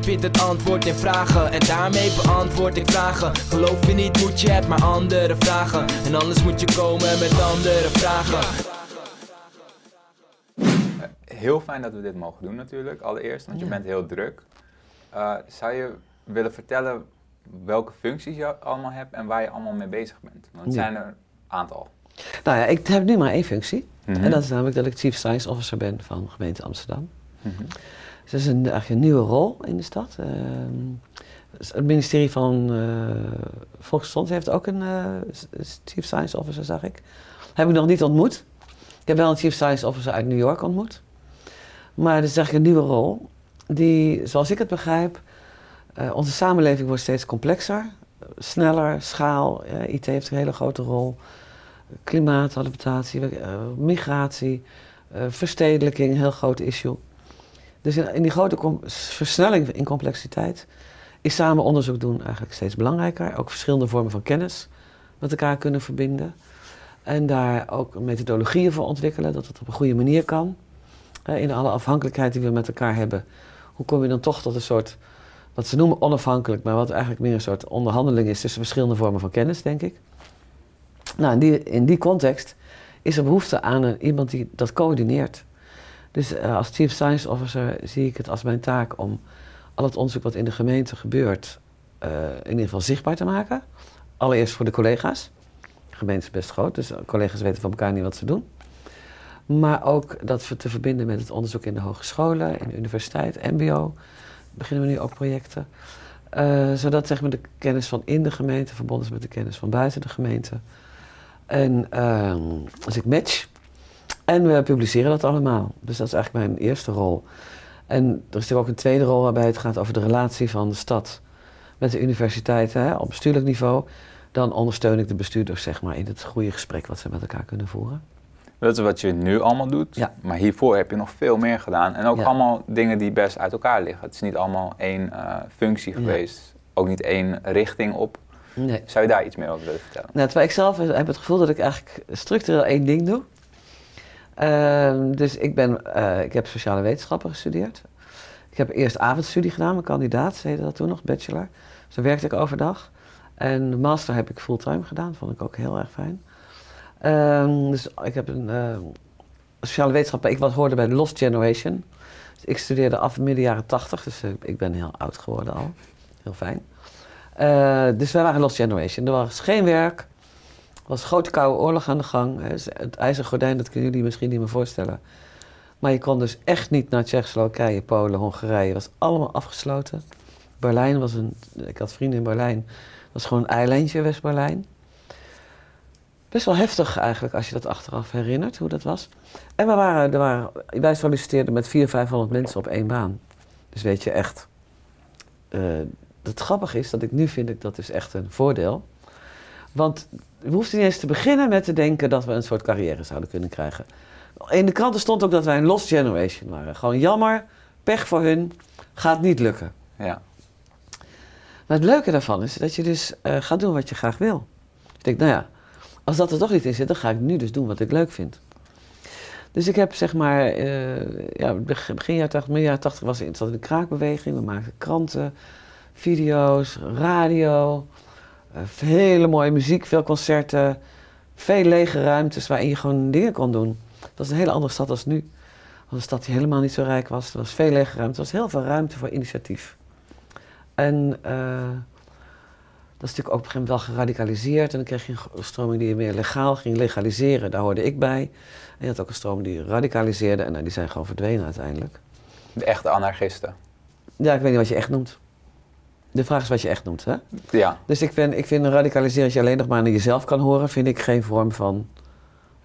Vind het antwoord in vragen en daarmee beantwoord ik vragen. Geloof je niet, moet je het maar andere vragen. En anders moet je komen met andere vragen. Heel fijn dat we dit mogen doen natuurlijk, allereerst, want je Ja. bent heel druk. Eh, zou je willen vertellen welke functies je allemaal hebt en waar je allemaal mee bezig bent? Want het Ja. zijn er een aantal. Nou ja, ik heb nu maar één functie. Mhm. En dat is namelijk dat ik Chief Science Officer ben van de gemeente Amsterdam. Mhm. Dus dat is een, eigenlijk een nieuwe rol in de stad. Ehm, dus het ministerie van eh Volksgezondheid heeft ook een eh, Chief Science Officer, zag ik. Heb ik nog niet ontmoet. Ik heb wel een Chief Science Officer uit New York ontmoet. Maar dit is eigenlijk een nieuwe rol. Die, zoals ik het begrijp, eh, onze samenleving wordt steeds complexer, sneller, schaal. IT heeft een hele grote rol. Klimaat, adaptatie, eh, migratie, eh, verstedelijking, heel groot issue. Dus in, die grote versnelling in complexiteit is samen onderzoek doen eigenlijk steeds belangrijker. Ook verschillende vormen van kennis met elkaar kunnen verbinden. En daar ook methodologieën voor ontwikkelen, dat het op een goede manier kan. In alle afhankelijkheid die we met elkaar hebben, hoe kom je dan toch tot een soort, wat ze noemen onafhankelijk, maar wat eigenlijk meer een soort onderhandeling is tussen verschillende vormen van kennis, denk ik. Nou, in die, in die context is er behoefte aan een, iemand die dat coördineert. Dus eh, als Chief Science Officer zie ik het als mijn taak om al het onderzoek wat in de gemeente gebeurt, eh, in ieder geval zichtbaar te maken. Allereerst voor de collega's. De gemeente is best groot, dus collega's weten van elkaar niet wat ze doen. Maar ook dat we te verbinden met het onderzoek in de hogescholen, in de universiteit, MBO. Beginnen we nu ook projecten. Eh, zodat zeg maar, de kennis van in de gemeente verbonden is met de kennis van buiten de gemeente. En ehm, als ik match. En we publiceren dat allemaal. Dus dat is eigenlijk mijn eerste rol. En er is natuurlijk ook een tweede rol waarbij het gaat over de relatie van de stad met de universiteiten hè, op bestuurlijk niveau. Dan ondersteun ik de bestuurders zeg maar, in het goede gesprek wat ze met elkaar kunnen voeren. Dat is wat je nu allemaal doet, Ja. maar hiervoor heb je nog veel meer gedaan. En ook Ja. allemaal dingen die best uit elkaar liggen. Het is niet allemaal één eh, functie Ja. geweest, ook niet één richting op. Nee. Zou je daar iets meer over willen vertellen? Nou, terwijl ik zelf heb het gevoel dat ik eigenlijk structureel één ding doe. Ehm, dus ik, ben, eh, ik heb sociale wetenschappen gestudeerd. Ik heb eerst avondstudie gedaan, mijn kandidaat, ze heette dat toen nog, bachelor. Dus dan werkte ik overdag. En de master heb ik fulltime gedaan, vond ik ook heel erg fijn. Ehm, dus ik heb een eh, sociale wetenschappen, ik was, hoorde bij de Lost Generation. Dus ik studeerde af midden jaren tachtig, dus eh, ik ben heel oud geworden al. Heel fijn. Eh, dus wij waren Lost Generation. Er was geen werk. Er was grote koude oorlog aan de gang. Dus Het ijzeren gordijn, dat kunnen jullie misschien niet meer voorstellen. Maar je kon dus echt niet naar Tsjechoslowakije, Polen, Hongarije. Het was allemaal afgesloten. Berlijn was een... Ik had vrienden in Berlijn. Dat was gewoon een eilandje, West-Berlijn. Best wel heftig eigenlijk, als je dat achteraf herinnert, hoe dat was. En we waren, er waren, wij solliciteerden met 400, 500 mensen op één baan. Dus weet je, echt... eh, het grappige is dat ik nu vind ik dat is echt een voordeel. Want we hoefden niet eens te beginnen met te denken dat we een soort carrière zouden kunnen krijgen. In de kranten stond ook dat wij een lost generation waren. Gewoon jammer, pech voor hun, gaat niet lukken. Ja. Maar het leuke daarvan is dat je dus eh, gaat doen wat je graag wil. Je denkt, nou ja, als dat er toch niet in zit, dan ga ik nu dus doen wat ik leuk vind. Dus ik heb zeg maar, eh, ja, begin begin jaren 80, midden jaren 80 was ik zat in de kraakbeweging. We maakten kranten, video's, radio, eh, hele mooie muziek, veel concerten, veel lege ruimtes waarin je gewoon dingen kon doen. Dat was een hele andere stad als nu. Een stad die helemaal niet zo rijk was. Er was veel lege ruimte. Er was heel veel ruimte voor initiatief. En eh, dat is natuurlijk ook op een gegeven moment wel geradicaliseerd. En dan kreeg je een stroming die je meer legaal ging legaliseren. Daar hoorde ik bij. En je had ook een stroming die radicaliseerde. En nou, die zijn gewoon verdwenen uiteindelijk. De echte anarchisten. Ja, ik weet niet wat je echt noemt. De vraag is wat je echt noemt, hè? Ja, Dus ik vind, ik vind radicaliseren als je alleen nog maar naar jezelf kan horen... vind ik geen vorm van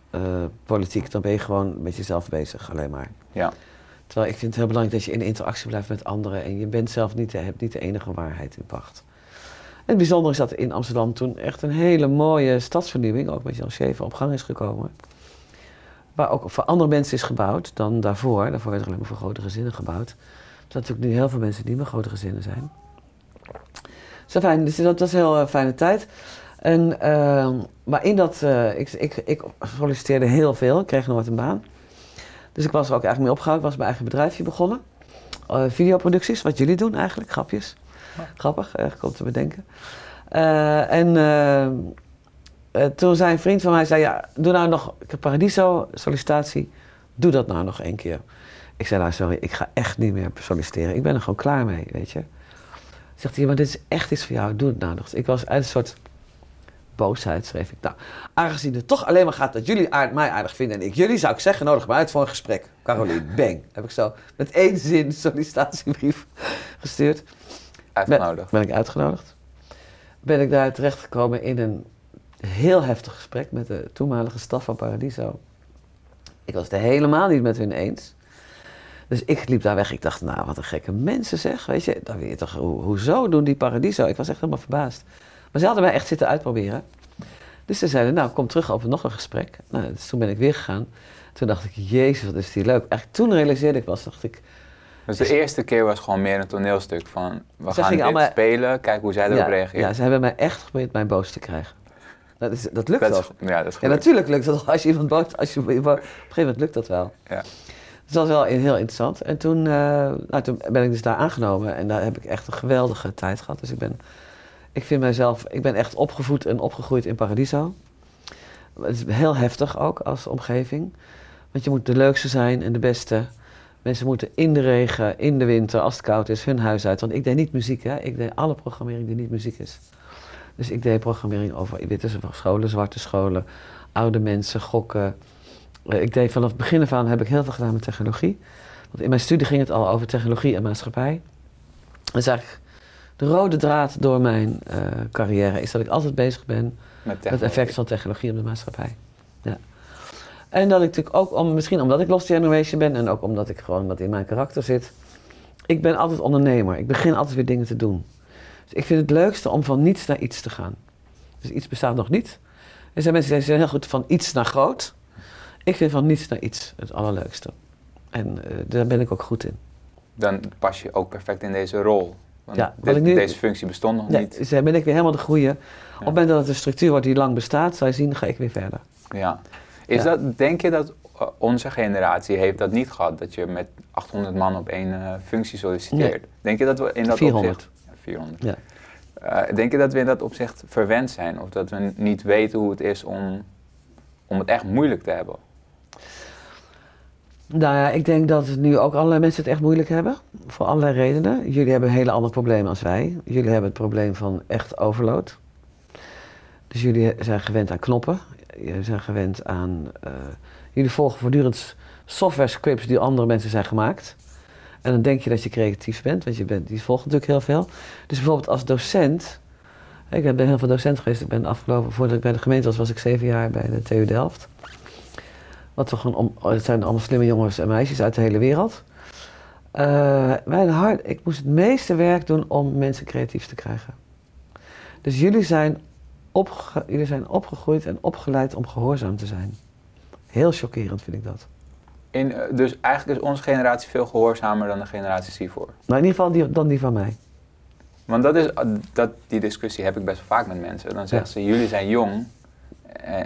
eh, politiek. Dan ben je gewoon met jezelf bezig, alleen maar. ja. Terwijl ik vind het heel belangrijk dat je in interactie blijft met anderen... en je bent zelf niet de, hebt niet de enige waarheid in pacht. En het bijzondere is dat in Amsterdam toen echt een hele mooie stadsvernieuwing... ook met Jan Scheven op gang is gekomen. Waar ook voor andere mensen is gebouwd dan daarvoor. Daarvoor werd er alleen maar voor grote gezinnen gebouwd. Er zijn natuurlijk nu heel veel mensen die niet meer grote gezinnen zijn. Zo fijn, dus dat was een heel eh, fijne tijd. En, eh, maar in dat, eh, ik, ik, ik solliciteerde heel veel, ik kreeg nooit een baan. Dus ik was er ook eigenlijk mee opgehouden. Ik was mijn eigen bedrijfje begonnen. Uh, videoproducties, wat jullie doen eigenlijk, grapjes. Grappig, eigenlijk om te bedenken. En toen zei een vriend van mij, zei, ja, doe nou nog, ik heb Paradiso, sollicitatie, doe dat nou nog één keer. Ik zei, nou sorry, ik ga echt niet meer solliciteren. Ik ben er gewoon klaar mee, weet je. Zegt hij, maar dit is echt iets voor jou, doe het nou nog. Ik was uit een soort boosheid, schreef ik. Nou, aangezien het toch alleen maar gaat dat jullie aard, mij aardig vinden en ik jullie, zou ik zeggen, nodig me uit voor een gesprek. Caroline, bang. Heb ik zo met één zin sollicitatiebrief gestuurd. Uitgenodigd. Ben, ben ik uitgenodigd. Ben ik daar terechtgekomen in een heel heftig gesprek met de toenmalige staf van Paradiso. Ik was het helemaal niet met hun eens. Dus ik liep daar weg. Ik dacht, nou, wat een gekke mensen zeg. Weet je, dan weet je toch, ho hoezo doen die Paradiso? Ik was echt helemaal verbaasd. Maar ze hadden mij echt zitten uitproberen. Dus ze zeiden, nou, kom terug over nog een gesprek. Nou, dus toen ben ik weer gegaan. Toen dacht ik, jezus, wat is die leuk. Eigenlijk toen realiseerde ik pas, dacht ik... Dus de eerste keer was gewoon meer een toneelstuk van, we gaan dit allemaal... spelen, kijk hoe zij erop ja, reageren. Ja, ze hebben mij echt geprobeerd mij boos te krijgen. Dat, is, dat lukt dat toch? ja, dat is ja, natuurlijk lukt dat. Als je iemand boos, als je, op een gegeven moment lukt dat wel. Ja. Dus dat was wel heel interessant. En toen, uh, nou, toen ben ik dus daar aangenomen en daar heb ik echt een geweldige tijd gehad. Dus ik ben ik vind mijzelf, ik ben echt opgevoed en opgegroeid in Paradiso. Het is heel heftig ook als omgeving. Want je moet de leukste zijn en de beste. Mensen moeten in de regen, in de winter, als het koud is, hun huis uit. Want ik deed niet muziek, hè. Ik deed alle programmering die niet muziek is. Dus ik deed programmering over witte scholen, zwarte scholen, oude mensen, gokken. Eh, ik deed vanaf het begin af aan heb ik heel veel gedaan met technologie. Want in mijn studie ging het al over technologie en maatschappij. Dat is eigenlijk de rode draad door mijn uh, carrière is dat ik altijd bezig ben met, het effect van technologie op de maatschappij. Ja. En dat ik natuurlijk ook, om, misschien omdat ik Lost Generation ben en ook omdat ik gewoon wat in mijn karakter zit. Ik ben altijd ondernemer. Ik begin altijd weer dingen te doen. Dus ik vind het leukste om van niets naar iets te gaan. Dus iets bestaat nog niet. Er zijn mensen die zijn heel goed van iets naar groot. Ik vind van niets naar iets het allerleukste. En uh, daar ben ik ook goed in. Dan pas je ook perfect in deze rol. Want ja, dit, nu, deze functie bestond nog niet. Dus ben ik weer helemaal de goede. Op het moment dat het een structuur wordt die lang bestaat, zal je zien, ga ik weer verder. Ja. Is Dat, denk je dat uh, onze generatie heeft dat niet gehad? Dat je met 800 man op één uh, functie solliciteert? Denk je dat we in dat 400. opzicht... 400. Ja. Uh, denk je dat we in dat opzicht verwend zijn? Of dat we niet weten hoe het is om, om het echt moeilijk te hebben? Nou ja, ik denk dat nu ook allerlei mensen het echt moeilijk hebben. Voor allerlei redenen. Jullie hebben een hele ander probleem als wij. Jullie hebben het probleem van echt overload. Dus jullie zijn gewend aan knoppen. Jullie zijn gewend aan... Uh, jullie volgen voortdurend software scripts die andere mensen zijn gemaakt. En dan denk je dat je creatief bent, want je bent, die volgt natuurlijk heel veel. Dus bijvoorbeeld als docent... Ik ben heel veel docent geweest. Ik ben afgelopen, voordat ik bij de gemeente was, was ik zeven jaar bij de TU Delft. Wat we gewoon om, het zijn allemaal slimme jongens en meisjes uit de hele wereld. Uh, mijn hart, ik moest het meeste werk doen om mensen creatief te krijgen. Dus jullie zijn, opge, jullie zijn opgegroeid en opgeleid om gehoorzaam te zijn. Heel chockerend vind ik dat. In, eh, dus eigenlijk is onze generatie veel gehoorzamer dan de generaties hiervoor? Nou, in ieder geval die, dan die van mij. Want dat is, dat, die discussie heb ik best wel vaak met mensen. Dan zeggen ze, jullie zijn jong,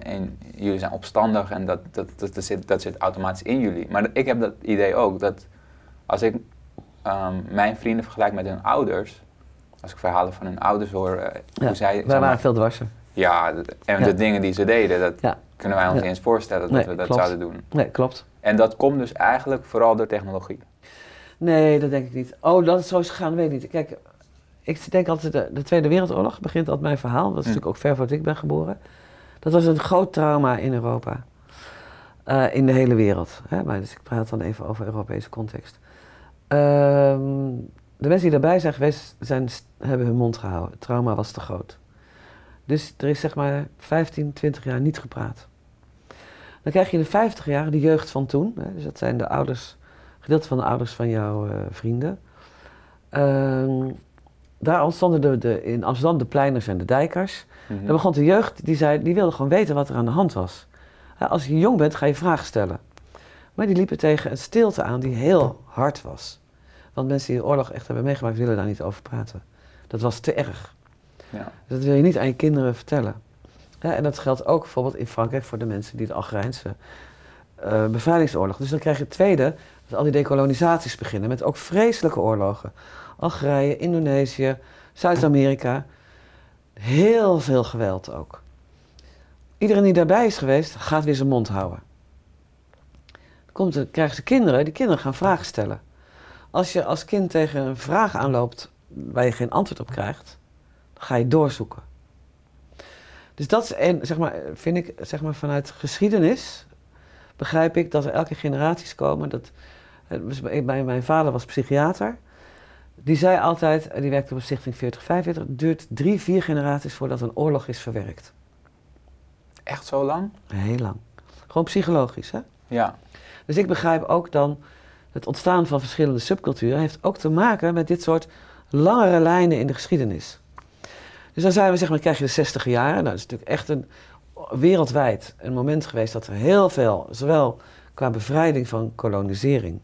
en jullie zijn opstandig en dat, dat, dat, dat, zit, dat zit automatisch in jullie. Maar ik heb dat idee ook, dat als ik um, mijn vrienden vergelijk met hun ouders, als ik verhalen van hun ouders hoor, uh, ja, hoe zij... Wij waren veel dwarser. Ja, en de dingen die ze deden, dat kunnen wij ons niet eens voorstellen dat we dat zouden doen. Nee, klopt. En dat komt dus eigenlijk vooral door technologie. Nee, dat denk ik niet. Oh, dat het zo is gegaan, weet ik niet. Kijk, ik denk altijd, de, de Tweede Wereldoorlog begint altijd mijn verhaal. Dat is hm. natuurlijk ook ver voordat ik ben geboren. Dat was een groot trauma in Europa. Uh, in de hele wereld. Hè? Maar dus ik praat dan even over Europese context. Ehm, de mensen die daarbij zijn geweest, zijn, hebben hun mond gehouden. Het trauma was te groot. Dus er is zeg maar 15, 20 jaar niet gepraat. Dan krijg je in de 50 jaar de jeugd van toen. Hè? Dus dat zijn de ouders, gedeelte van de ouders van jouw uh, vrienden. Uh, daar ontstonden de, de, in Amsterdam de pleiners en de dijkers. Mm Dan begon de jeugd, die, zei, die wilde gewoon weten wat er aan de hand was. Als je jong bent, ga je vragen stellen. Maar die liepen tegen een stilte aan die heel hard was. Want mensen die de oorlog echt hebben meegemaakt, willen daar niet over praten. Dat was te erg. Ja. Dus dat wil je niet aan je kinderen vertellen. Ja, en dat geldt ook bijvoorbeeld in Frankrijk voor de mensen die de Algerijnse eh, bevrijdingsoorlog. Dus dan krijg je het tweede, dat al die dekolonisaties beginnen met ook vreselijke oorlogen. Algerije, Indonesië, Zuid-Amerika. Heel veel geweld ook. Iedereen die daarbij is geweest, gaat weer zijn mond houden. Dan krijgen ze kinderen, die kinderen gaan vragen stellen. Als je als kind tegen een vraag aanloopt waar je geen antwoord op krijgt, dan ga je doorzoeken. Dus dat is, en, zeg maar, vind ik, zeg maar, vanuit geschiedenis begrijp ik dat er elke generaties komen. Dat, eh, mijn, mijn vader was psychiater. Die zei altijd, die werkte op Stichting 4045, het duurt drie, vier generaties voordat een oorlog is verwerkt. Echt zo lang? Heel lang. Gewoon psychologisch, hè? Ja. Dus ik begrijp ook dan, het ontstaan van verschillende subculturen heeft ook te maken met dit soort langere lijnen in de geschiedenis. Dus dan zijn we, zeg maar, krijg je de 60 jaren. Nou, dat is natuurlijk echt een wereldwijd een moment geweest dat er heel veel, zowel qua bevrijding van kolonisering,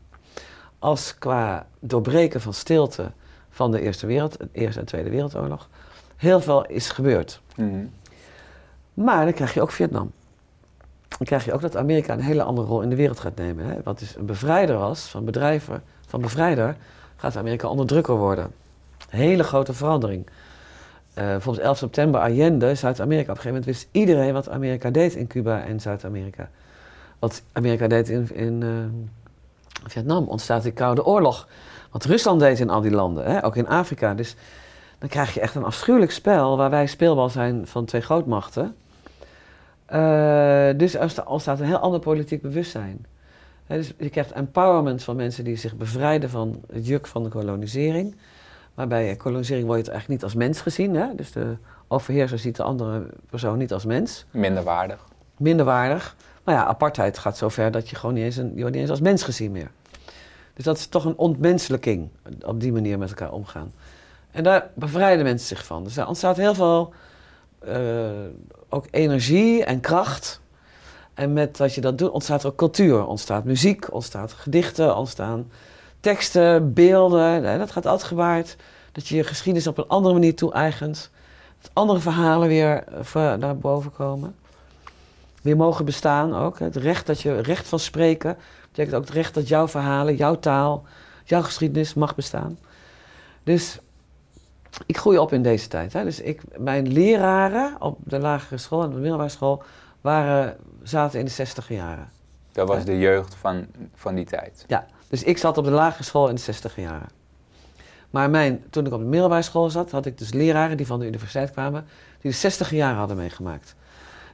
als qua doorbreken van stilte van de Eerste, wereld, Eerste en Tweede Wereldoorlog, heel veel is gebeurd. Mhm. Maar dan krijg je ook Vietnam. Dan krijg je ook dat Amerika een hele andere rol in de wereld gaat nemen. Hè? Wat dus een bevrijder was van bedrijven, van bevrijder, gaat Amerika onderdrukker worden. Hele grote verandering. Uh, bijvoorbeeld 11 september, Allende, Zuid-Amerika. Op een gegeven moment wist iedereen wat Amerika deed in Cuba en Zuid-Amerika. Wat Amerika deed in, in uh, Vietnam, ontstaat die Koude Oorlog. Wat Rusland deed in al die landen, hè? ook in Afrika. Dus dan krijg je echt een afschuwelijk spel waar wij speelbal zijn van twee grootmachten. Uh, dus er ontstaat een heel ander politiek bewustzijn. dus je krijgt empowerment van mensen die zich bevrijden van het juk van de kolonisering. Maar bij kolonisering word je het eigenlijk niet als mens gezien. Hè? Dus de overheerser ziet de andere persoon niet als mens. Minder waardig. Maar ja, apartheid gaat zover dat je gewoon niet eens, een, je wordt niet eens als mens gezien meer. Dus dat is toch een ontmenselijking, op die manier met elkaar omgaan. En daar bevrijden mensen zich van. Dus daar ontstaat heel veel uh, ook energie en kracht. En met dat je dat doet, ontstaat er ook cultuur. Ontstaat muziek, ontstaat gedichten, ontstaan teksten, beelden. Dat gaat altijd gewaard. Dat je je geschiedenis op een andere manier toe-eigent. Dat andere verhalen weer uh, naar boven komen. Weer mogen bestaan ook. Het recht dat je recht van spreken. betekent ook het recht dat jouw verhalen, jouw taal, jouw geschiedenis mag bestaan. Dus ik groei op in deze tijd. Hè. Dus ik, mijn leraren op de lagere school en de middelbare school waren, zaten in de 60 jaren. Dat was de jeugd van, van die tijd. Ja, dus ik zat op de lagere school in de 60 jaren. Maar mijn, toen ik op de middelbare school zat, had ik dus leraren die van de universiteit kwamen, die de 60 jaren hadden meegemaakt.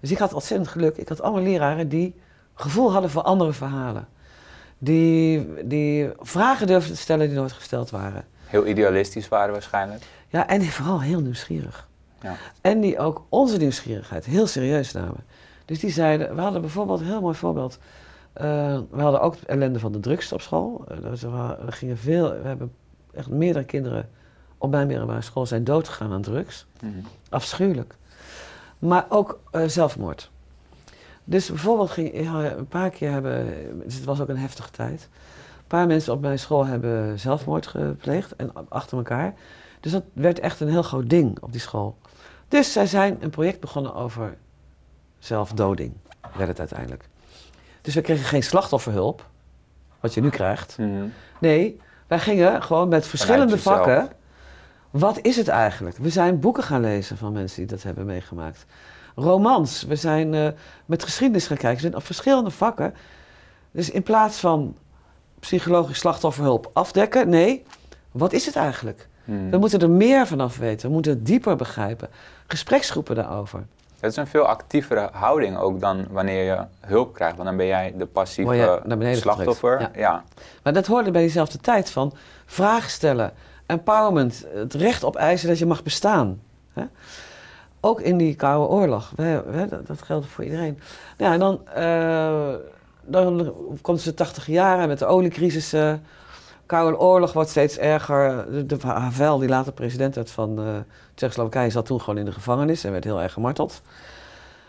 Dus ik had ontzettend geluk. Ik had allemaal leraren die gevoel hadden voor andere verhalen. Die, die vragen durfden te stellen die nooit gesteld waren. Heel idealistisch waren waarschijnlijk. Ja, en vooral heel nieuwsgierig. Ja. En die ook onze nieuwsgierigheid heel serieus namen. Dus die zeiden, we hadden bijvoorbeeld een heel mooi voorbeeld. Uh, we hadden ook ellende van de drugs op school. Uh, dus we, gingen veel, we hebben echt meerdere kinderen op mijn middelbare school zijn doodgegaan aan drugs. Mhm. Afschuwelijk. Maar ook uh, zelfmoord. Dus bijvoorbeeld ging een paar keer hebben, dus het was ook een heftige tijd. Een paar mensen op mijn school hebben zelfmoord gepleegd en achter elkaar. Dus dat werd echt een heel groot ding op die school. Dus zij zijn een project begonnen over zelfdoding, werd het uiteindelijk. Dus we kregen geen slachtofferhulp, wat je nu krijgt. Mhm. Nee, wij gingen gewoon met verschillende vakken. Wat is het eigenlijk? We zijn boeken gaan lezen van mensen die dat hebben meegemaakt. Romans. We zijn eh, met geschiedenis gaan kijken. We zijn op verschillende vakken. Dus in plaats van psychologisch slachtofferhulp afdekken, nee, wat is het eigenlijk? Mhm. We moeten er meer vanaf weten. We moeten het dieper begrijpen. Gespreksgroepen daarover. Het is een veel actievere houding ook dan wanneer je hulp krijgt. Want dan ben jij de passieve slachtoffer. Ja. Maar dat hoorde bij diezelfde tijd van vragen stellen, empowerment, het recht op eisen dat je mag bestaan. Hè? Ook in die Koude Oorlog, we, we, dat, dat geldt voor iedereen. Ja, en dan, eh, dan komt ze de 80 jaren met de oliecrisis. eh, Koude Oorlog wordt steeds erger. De, de Havel, die later president werd van eh Tsjechoslowakije, zat toen gewoon in de gevangenis en werd heel erg gemarteld.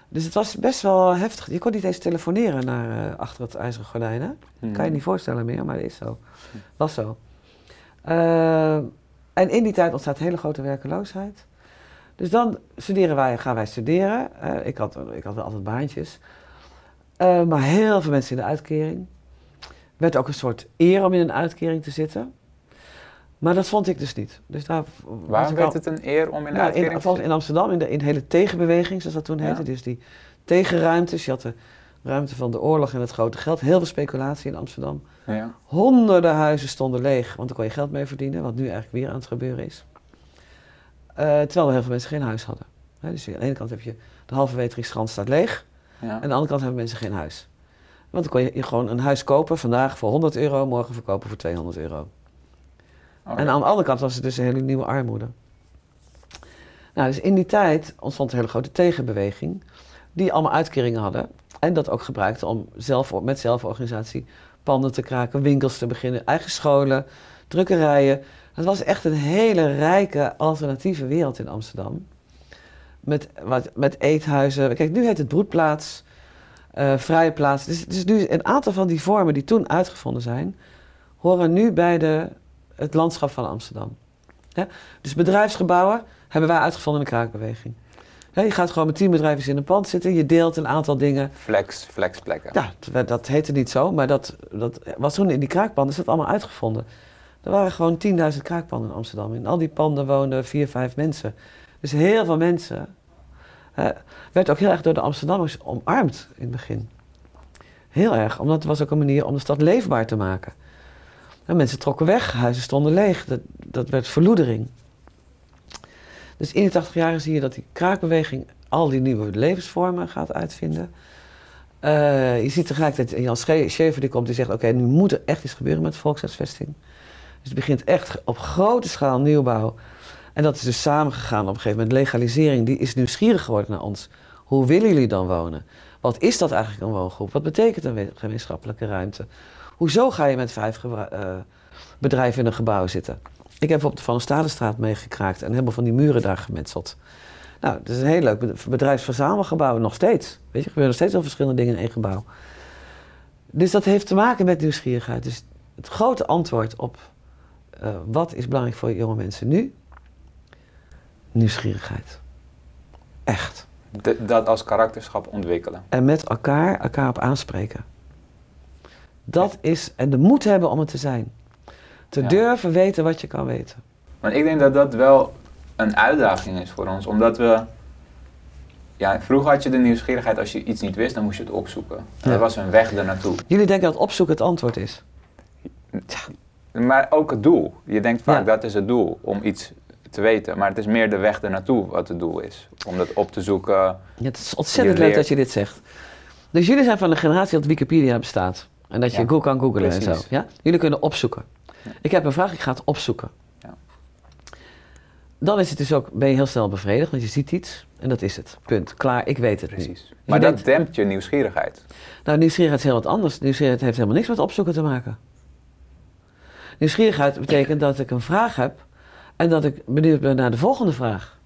Dus het was best wel heftig. Je kon niet eens telefoneren naar eh, achter het ijzeren gordijn. Hè? Kan je niet voorstellen meer, maar dat is zo. Was zo. Eh, en in die tijd ontstaat hele grote werkeloosheid. Dus dan studeren wij, gaan wij studeren. Eh, ik, had, ik had wel altijd baantjes. Eh, maar heel veel mensen in de uitkering. werd ook een soort eer om in een uitkering te zitten. Maar dat vond ik dus niet. Dus daar Waarom werd al- het een eer om in de nou, uitkering in, te in Amsterdam, in de, in hele tegenbeweging, zoals dat toen Ja. heette. Dus die tegenruimtes. Je had de ruimte van de oorlog en het grote geld. Heel veel speculatie in Amsterdam. Ja. Honderden huizen stonden leeg, want daar kon je geld mee verdienen. Wat nu eigenlijk weer aan het gebeuren is. Eh, terwijl er heel veel mensen geen huis hadden. Dus aan de ene kant heb je de halve Weteringsstrand staat leeg. Ja. En aan de andere kant hebben mensen geen huis. Want dan kon je, gewoon een huis kopen, vandaag voor 100 euro, morgen verkopen voor 200 euro. En aan de andere kant was het dus een hele nieuwe armoede. Nou, dus in die tijd ontstond een hele grote tegenbeweging, die allemaal uitkeringen hadden. En dat ook gebruikte om zelf, met zelforganisatie panden te kraken, winkels te beginnen, eigen scholen, drukkerijen. Het was echt een hele rijke alternatieve wereld in Amsterdam. Met, wat, met eethuizen. Kijk, nu heet het broedplaats, eh, vrije plaats. Dus, dus nu een aantal van die vormen die toen uitgevonden zijn, horen nu bij de, het landschap van Amsterdam. Ja? Dus bedrijfsgebouwen hebben wij uitgevonden in de kraakbeweging. Je gaat gewoon met tien bedrijven in een pand zitten, je deelt een aantal dingen. Flex, flexplekken. Ja, dat, dat heette niet zo, maar dat, dat was toen in die kraakpanden, is dat allemaal uitgevonden. Er waren gewoon 10.000 kraakpanden in Amsterdam. In al die panden woonden vier, vijf mensen. Dus heel veel mensen. werd ook heel erg door de Amsterdammers omarmd in het begin. Heel erg, omdat het was ook een manier om de stad leefbaar te maken. En mensen trokken weg, huizen stonden leeg. Dat, dat werd verloedering. Dus in de 80 jaren zie je dat die kraakbeweging al die nieuwe levensvormen gaat uitvinden. Eh, je ziet tegelijkertijd Jan Sche- Schever die komt die zegt: Oké, nu moet er echt iets gebeuren met volkshuisvesting. Dus het begint echt op grote schaal nieuwbouw. En dat is dus samengegaan op een gegeven moment. Legalisering, die is nieuwsgierig geworden naar ons. Hoe willen jullie dan wonen? Wat is dat eigenlijk een woongroep? Wat betekent een gemeenschappelijke ruimte? Hoezo ga je met vijf eh, bedrijven in een gebouw zitten? Ik heb op de Van der Stadenstraat meegekraakt en hebben van die muren daar gemetseld. Nou, het is een heel leuk bed- bedrijfsverzamelgebouw, nog steeds. Weet je, er gebeuren nog steeds al verschillende dingen in één gebouw. Dus dat heeft te maken met nieuwsgierigheid. Dus het grote antwoord op eh, wat is belangrijk voor jonge mensen nu? Nieuwsgierigheid. Echt. Dat als karakterschap ontwikkelen. En met elkaar, elkaar op aanspreken. Dat is, en de moed hebben om het te zijn. Te Ja. durven weten wat je kan weten. Maar ik denk dat dat wel een uitdaging is voor ons, omdat we. Ja, vroeger had je de nieuwsgierigheid, als je iets niet wist, dan moest je het opzoeken. En Ja. Dat was een weg ernaartoe. Jullie denken dat opzoeken het antwoord is. Maar ook het doel. Je denkt vaak Ja. dat is het doel, om iets te weten. Maar het is meer de weg ernaartoe wat het doel is. Om dat op te zoeken. Ja, het is ontzettend leuk dat je dit zegt. Dus jullie zijn van de generatie dat Wikipedia bestaat. En dat je Ja, Google kan googlen en zo. Ja? Jullie kunnen opzoeken. Ik heb een vraag, ik ga het opzoeken. Ja. Dan is het dus ook, ben je heel snel bevredigd, want je ziet iets. En dat is het. Punt. Klaar, ik weet het. Precies. Maar je dat denkt- dempt je nieuwsgierigheid. Nou, nieuwsgierigheid is heel wat anders. Nieuwsgierigheid heeft helemaal niks met opzoeken te maken. Nieuwsgierigheid betekent dat ik een vraag heb en dat ik benieuwd ben naar de volgende vraag.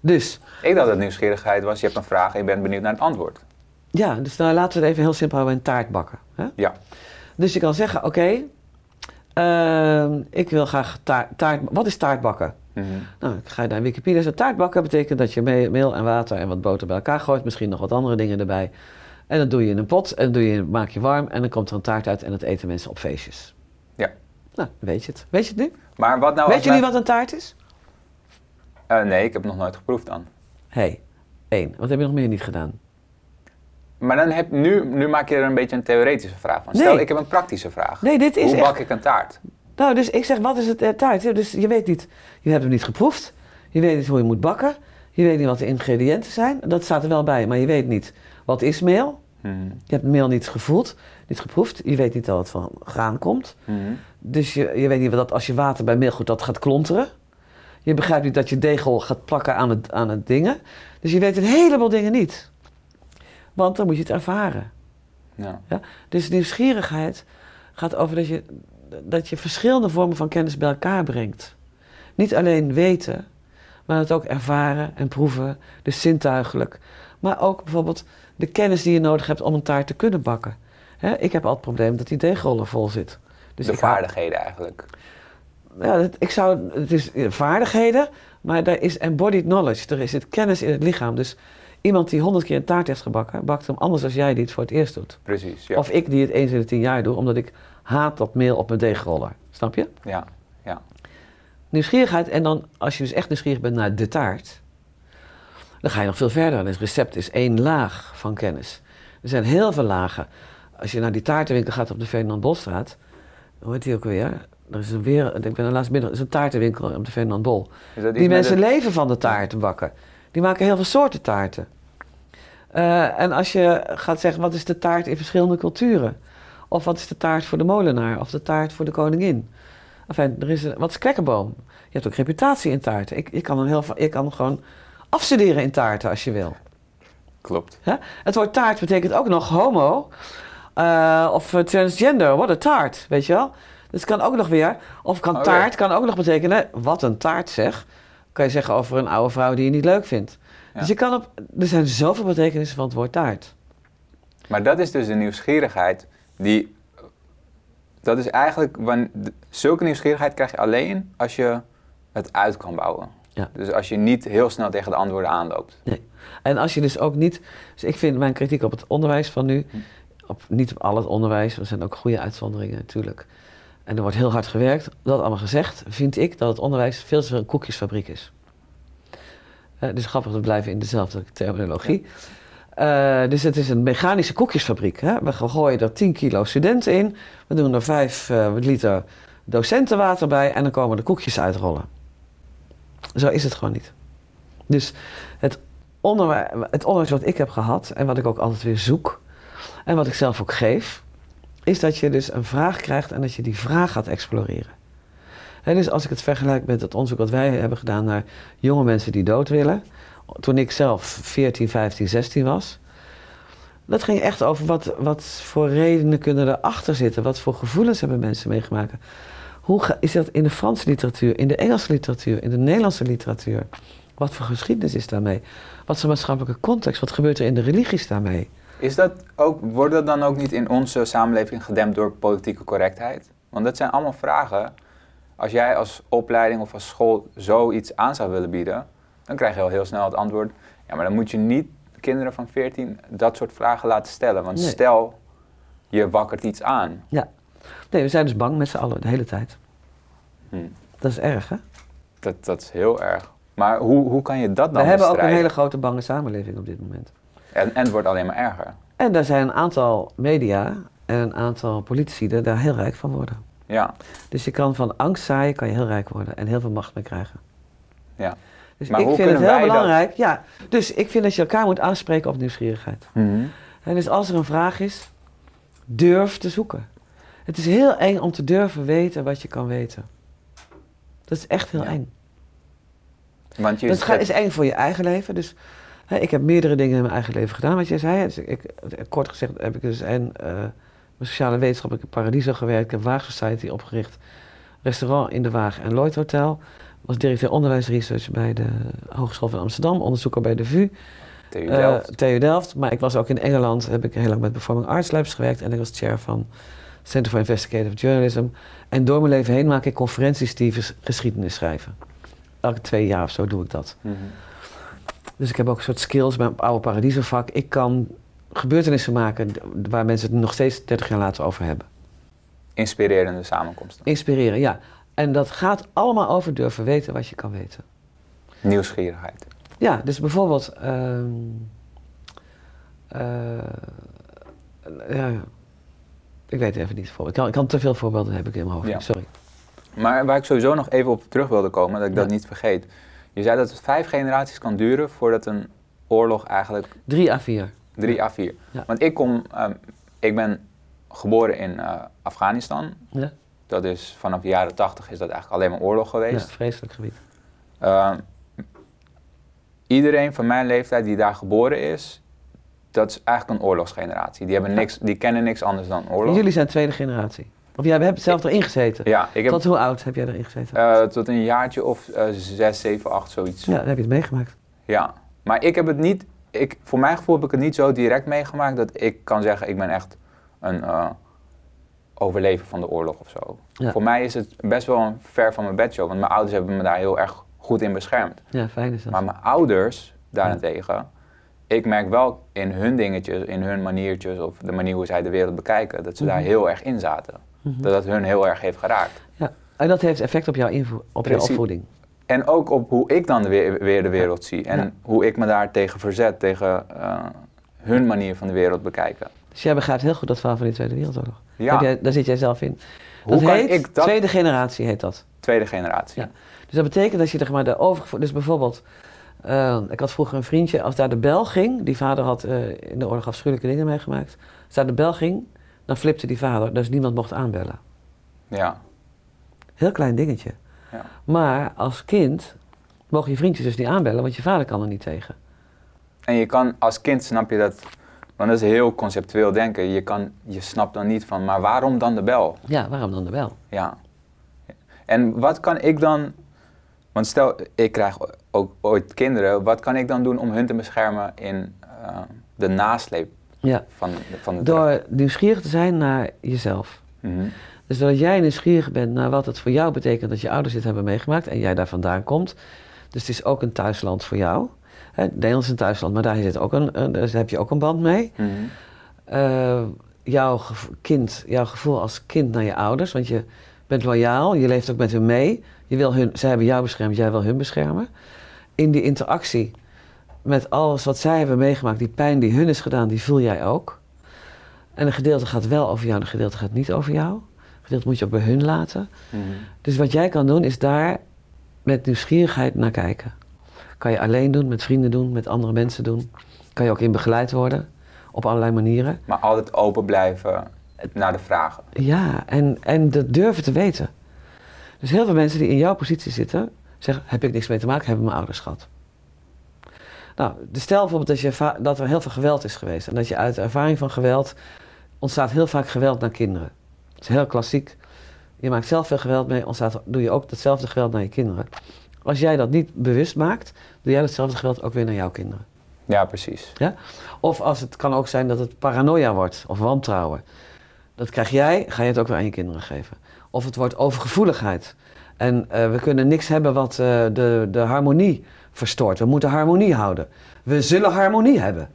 Dus, Ik dacht dat nieuwsgierigheid was, je hebt een vraag en je bent benieuwd naar het antwoord. ja, dus nou, laten we het even heel simpel houden, een taart bakken. Hè? Ja. Dus je kan zeggen, oké, ehm, ik wil graag taart, taart... Wat is taart bakken? Mhm. Nou, ik ga naar Wikipedia. Taart bakken betekent dat je me- meel en water en wat boter bij elkaar gooit. Misschien nog wat andere dingen erbij. En dat doe je in een pot en doe je, maak je warm. En dan komt er een taart uit en dat eten mensen op feestjes. Ja. Nou, weet je het. Weet je het nu? Maar wat nou weet jullie wat een taart is? Eh, nee, ik heb het nog nooit geproefd dan. Hé, hey, één. Wat heb je nog meer niet gedaan? Maar dan heb, nu, nu maak je er een beetje een theoretische vraag van. Stel, Nee. ik heb een praktische vraag. Nee, dit is Hoe echt... bak ik een taart? Nou, dus ik zeg, wat is het eh, taart? Dus je weet niet, je hebt hem niet geproefd. Je weet niet hoe je moet bakken. Je weet niet wat de ingrediënten zijn. Dat staat er wel bij, maar je weet niet wat is meel. Mhm. Je hebt meel niet gevoeld, niet geproefd. Je weet niet dat het van graan komt. Mhm. Dus je, je weet niet dat als je water bij meel goed dat gaat klonteren. Je begrijpt niet dat je degel gaat plakken aan het, aan het dingen. Dus je weet een heleboel dingen niet. Want dan moet je het ervaren. Ja. Ja? Dus nieuwsgierigheid gaat over dat je, dat je verschillende vormen van kennis bij elkaar brengt. Niet alleen weten, maar het ook ervaren en proeven, dus zintuigelijk. Maar ook bijvoorbeeld de kennis die je nodig hebt om een taart te kunnen bakken. Hè, ik heb al het probleem dat die deegroller vol zit. Dus de vaardigheden eigenlijk. ja, het, ik zou, het is vaardigheden, maar er is embodied knowledge. Er is het kennis in het lichaam. Dus Iemand die honderd keer een taart heeft gebakken, bakt hem anders als jij die het voor het eerst doet. Precies, ja. Of ik die het eens in de tien jaar doe, omdat ik haat dat meel op mijn deegroller. Snap je? ja, ja. Nieuwsgierigheid en dan, als je dus echt nieuwsgierig bent naar de taart, dan ga je nog veel verder. Het recept is één laag van kennis. Er zijn heel veel lagen. Als je naar die taartenwinkel gaat op de Ferdinand Bolstraat, hoe heet die ook weer? Er is een weer, ik ben er laatst binnen, er is een taartenwinkel op de Ferdinand Bol. Die mensen leven van de taarten bakken. Die maken heel veel soorten taarten. Eh, en als je gaat zeggen, wat is de taart in verschillende culturen? Of wat is de taart voor de molenaar? Of de taart voor de koningin? Enfin, er is een, wat is kwekkenboom? Je hebt ook reputatie in taarten. Ik, ik, kan hem heel, ik kan gewoon afstuderen in taarten als je wil. Klopt. Het woord taart betekent ook nog homo eh, of eh, transgender. What a taart, weet je wel? Dus het kan ook nog weer, of kan Oké. taart kan ook nog betekenen, wat een taart zeg. Kan je zeggen over een oude vrouw die je niet leuk vindt. Ja. Dus je kan op, er zijn zoveel betekenissen van het woord taart. Maar dat is dus de nieuwsgierigheid die. Dat is eigenlijk. Zulke nieuwsgierigheid krijg je alleen als je het uit kan bouwen. Ja. Dus als je niet heel snel tegen de antwoorden aanloopt. En als je dus ook niet, dus ik vind mijn kritiek op het onderwijs van nu, Hm. op, niet op al het onderwijs, er zijn ook goede uitzonderingen natuurlijk. En er wordt heel hard gewerkt. Dat allemaal gezegd, vind ik dat het onderwijs veel te veel een koekjesfabriek is. Eh, het is grappig, we blijven in dezelfde terminologie. Eh, dus het is een mechanische koekjesfabriek. Hè? We gooien er 10 kilo studenten in, we doen er 5 eh, liter docentenwater bij en dan komen de koekjes uitrollen. Zo is het gewoon niet. Dus het onderwijs, het onderwijs wat ik heb gehad en wat ik ook altijd weer zoek en wat ik zelf ook geef, is dat je dus een vraag krijgt en dat je die vraag gaat exploreren. Hè, dus als ik het vergelijk met het onderzoek wat wij hebben gedaan naar jonge mensen die dood willen, toen ik zelf 14, 15, 16 was, dat ging echt over wat, wat voor redenen kunnen erachter zitten, wat voor gevoelens hebben mensen meegemaakt. Hoe is dat in de Franse literatuur, in de Engelse literatuur, in de Nederlandse literatuur? Wat voor geschiedenis is daarmee? Wat is de maatschappelijke context? Wat gebeurt er in de religies daarmee? Is dat ook, wordt dat dan ook niet in onze samenleving gedempt door politieke correctheid? Want dat zijn allemaal vragen. Als jij als opleiding of als school zoiets aan zou willen bieden, dan krijg je al heel snel het antwoord: ja, maar dan moet je niet kinderen van 14 dat soort vragen laten stellen. Want Nee. stel, je wakkert iets aan. Nee, we zijn dus bang met z'n allen de hele tijd. Hm. Dat is erg, hè? Dat, dat is heel erg. Maar hoe, hoe kan je dat dan we hebben ook een hele grote bange samenleving op dit moment. En, en het wordt alleen maar erger. En daar zijn een aantal media en een aantal politici die daar heel rijk van worden. Ja, Dus je kan van angst zaaien, kan je heel rijk worden en heel veel macht mee krijgen. ja. Dus Maar ik hoe vind het heel wij dat- belangrijk. Ja, dus ik vind dat je elkaar moet aanspreken op nieuwsgierigheid. En dus als er een vraag is, durf te zoeken. Het is heel eng om te durven weten wat je kan weten. Dat is echt heel Ja. eng. Want je Dat zet- is eng voor je eigen leven. Dus ik heb meerdere dingen in mijn eigen leven gedaan, wat jij zei. Dus ik, kort gezegd heb ik dus en eh, mijn sociale wetenschap, ik heb Paradiso gewerkt, ik heb Waag Society opgericht, restaurant in de Waag en Lloyd Hotel. Was directeur onderwijsresearch bij de Hogeschool van Amsterdam, onderzoeker bij de VU. TU Eh, Delft. TU Delft. Maar ik was ook in Engeland, heb ik heel lang met Performing Arts Labs gewerkt. En ik was chair van Center for Investigative Journalism. En door mijn leven heen maak ik conferenties die geschiedenis schrijven. Elke twee jaar of zo doe ik dat. Mhm. Dus ik heb ook een soort skills bij mijn oude Paradiso vak. Ik kan gebeurtenissen maken waar mensen het nog steeds 30 jaar later over hebben. Inspirerende samenkomsten. Inspireren, ja. En dat gaat allemaal over durven weten wat je kan weten. Nieuwsgierigheid. Ja, dus bijvoorbeeld. ehm, eh, ja, ik weet even niet. Voor. Ik, kan, ik kan te veel voorbeelden heb ik in mijn hoofd. Ja. Sorry. Maar waar ik sowieso nog even op terug wilde komen, dat ik dat niet vergeet. Je zei dat het vijf generaties kan duren voordat een oorlog eigenlijk 3 à 4. 3 à 4. Ja. Want ik kom, ehm, ik ben geboren in eh, Afghanistan. Ja? Dat is vanaf de jaren 80 is dat eigenlijk alleen maar oorlog ja, geweest. vreselijk gebied. Ehm, iedereen van mijn leeftijd die daar geboren is, dat is eigenlijk een oorlogsgeneratie. Die, hebben Ja. niks, die kennen niks anders dan oorlog. Jullie zijn tweede generatie. Of jij hebt zelf erin gezeten. Ja, ik heb Tot hoe oud heb jij erin gezeten? eh, tot een jaartje of eh, zes, zeven, acht, zoiets. ja, dan heb je het meegemaakt. Ja, maar ik heb het niet, ik, voor mijn gevoel heb ik het niet zo direct meegemaakt dat ik kan zeggen ik ben echt een eh, overlever van de oorlog of zo. Ja. Voor mij is het best wel een ver van mijn bedshow, want mijn ouders hebben me daar heel erg goed in beschermd. Ja, fijn is dat. Maar mijn ouders daarentegen, ik merk wel in hun dingetjes, in hun maniertjes of de manier hoe zij de wereld bekijken, dat ze daar Mhm. heel erg in zaten. Mhm. Dat dat hun heel erg heeft geraakt. Ja. En dat heeft effect op jouw, invo- op jouw Precies. opvoeding. En ook op hoe ik dan de weer, weer de wereld zie. En Ja. hoe ik me daar tegen verzet, tegen eh, hun manier van de wereld bekijken. Dus jij begrijpt heel goed dat verhaal van die Tweede Wereldoorlog. Ja, jij, daar zit jij zelf in. hoe dat kan heet, ik dat, tweede generatie heet dat. tweede generatie? Ja. Dus dat betekent dat je zeg maar, de overgevo- Dus bijvoorbeeld, eh, ik had vroeger een vriendje, als daar de bel ging, die vader had eh, in de oorlog afschuwelijke dingen meegemaakt. Als daar de bel ging, dan flipte die vader, dus niemand mocht aanbellen. Ja. Heel klein dingetje. Ja. Maar als kind mogen je vriendjes dus niet aanbellen, want je vader kan er niet tegen. En je kan als kind snap je dat, want dat is heel conceptueel denken. Je, kan, je snapt dan niet van, maar waarom dan de bel? Ja, waarom dan de bel? Ja. En wat kan ik dan, want stel ik krijg ook ooit kinderen, wat kan ik dan doen om hun te beschermen in eh, de nasleep Ja, van, van de door nieuwsgierig te zijn naar jezelf. Mhm. Dus doordat jij nieuwsgierig bent naar wat het voor jou betekent dat je ouders dit hebben meegemaakt en jij daar vandaan komt. Dus het is ook een thuisland voor jou. Hè, Nederland is een thuisland, maar daar, zit ook een, daar heb je ook een band mee. Mhm. Eh, jouw, kind, jouw gevoel als kind naar je ouders, want je bent loyaal, je leeft ook met hun mee. Je wil hun, zij hebben jou beschermd, jij wil hun beschermen. In die interactie met alles wat zij hebben meegemaakt, die pijn die hun is gedaan, die voel jij ook. En een gedeelte gaat wel over jou, en een gedeelte gaat niet over jou. Een gedeelte moet je ook bij hun laten. Mhm. Dus wat jij kan doen, is daar met nieuwsgierigheid naar kijken. Kan je alleen doen, met vrienden doen, met andere mensen doen. Kan je ook in begeleid worden, op allerlei manieren. Maar altijd open blijven naar de vragen. Ja, en, en dat durven te weten. Dus heel veel mensen die in jouw positie zitten, zeggen: heb ik niks mee te maken, hebben mijn ouders gehad. Nou, dus stel bijvoorbeeld dat, je dat er heel veel geweld is geweest. En dat je uit de ervaring van geweld ontstaat heel vaak geweld naar kinderen. Dat is heel klassiek. Je maakt zelf veel geweld mee, ontstaat, doe je ook datzelfde geweld naar je kinderen. Als jij dat niet bewust maakt, doe jij datzelfde geweld ook weer naar jouw kinderen. Ja, precies. Of als het kan ook zijn dat het paranoia wordt of wantrouwen. Dat krijg jij, ga je het ook weer aan je kinderen geven. Of het wordt overgevoeligheid. En eh, we kunnen niks hebben wat eh, de, de harmonie verstoort. We moeten harmonie houden. We zullen harmonie hebben.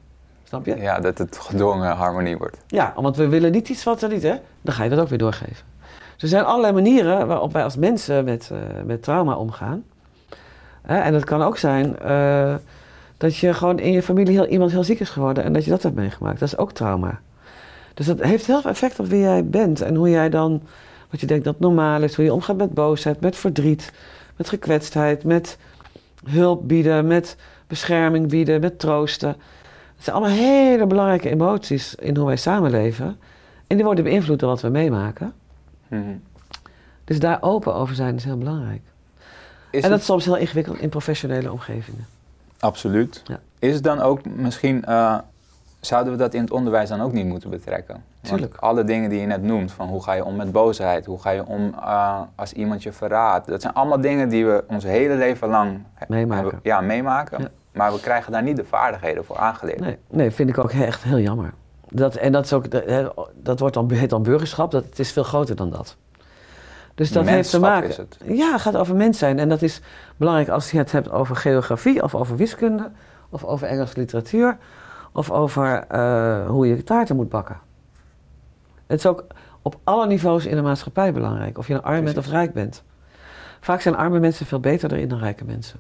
Snap je? Ja, dat het gedwongen harmonie wordt. Ja, want we willen niet iets wat er niet, hè? Dan ga je dat ook weer doorgeven. Dus er zijn allerlei manieren waarop wij als mensen met, eh, met trauma omgaan. Hè, en het kan ook zijn eh, dat je gewoon in je familie heel, iemand heel ziek is geworden en dat je dat hebt meegemaakt. Dat is ook trauma. Dus dat heeft heel veel effect op wie jij bent en hoe jij dan, wat je denkt dat normaal is, hoe je omgaat met boosheid, met verdriet, met gekwetstheid, met hulp bieden, met bescherming bieden, met troosten. Het zijn allemaal hele belangrijke emoties in hoe wij samenleven. En die worden beïnvloed door wat we meemaken. Mhm. Dus daar open over zijn is heel belangrijk. Is en dat het- is soms heel ingewikkeld in professionele omgevingen. Absoluut. Ja. Is het dan ook misschien, eh, zouden we dat in het onderwijs dan ook niet moeten betrekken? Tuurlijk. alle dingen die je net noemt, van hoe ga je om met boosheid, hoe ga je om eh, als iemand je verraadt, dat zijn allemaal dingen die we ons hele leven lang Meemaken. hebben- ja, meemaken. Ja. Maar we krijgen daar niet de vaardigheden voor aangeleerd. Nee, nee vind ik ook echt heel jammer. Dat, en dat, is ook, dat, wordt dan, heet dan burgerschap. Dat, het is veel groter dan dat. Dus dat heeft te maken. is het. Ja, het gaat over mens zijn. En dat is belangrijk als je het hebt over geografie, of over wiskunde, of over Engelse literatuur, of over eh, hoe je taarten moet bakken. Het is ook op alle niveaus in de maatschappij belangrijk, of je een arm bent of rijk bent. Vaak zijn arme mensen veel beter erin dan rijke mensen.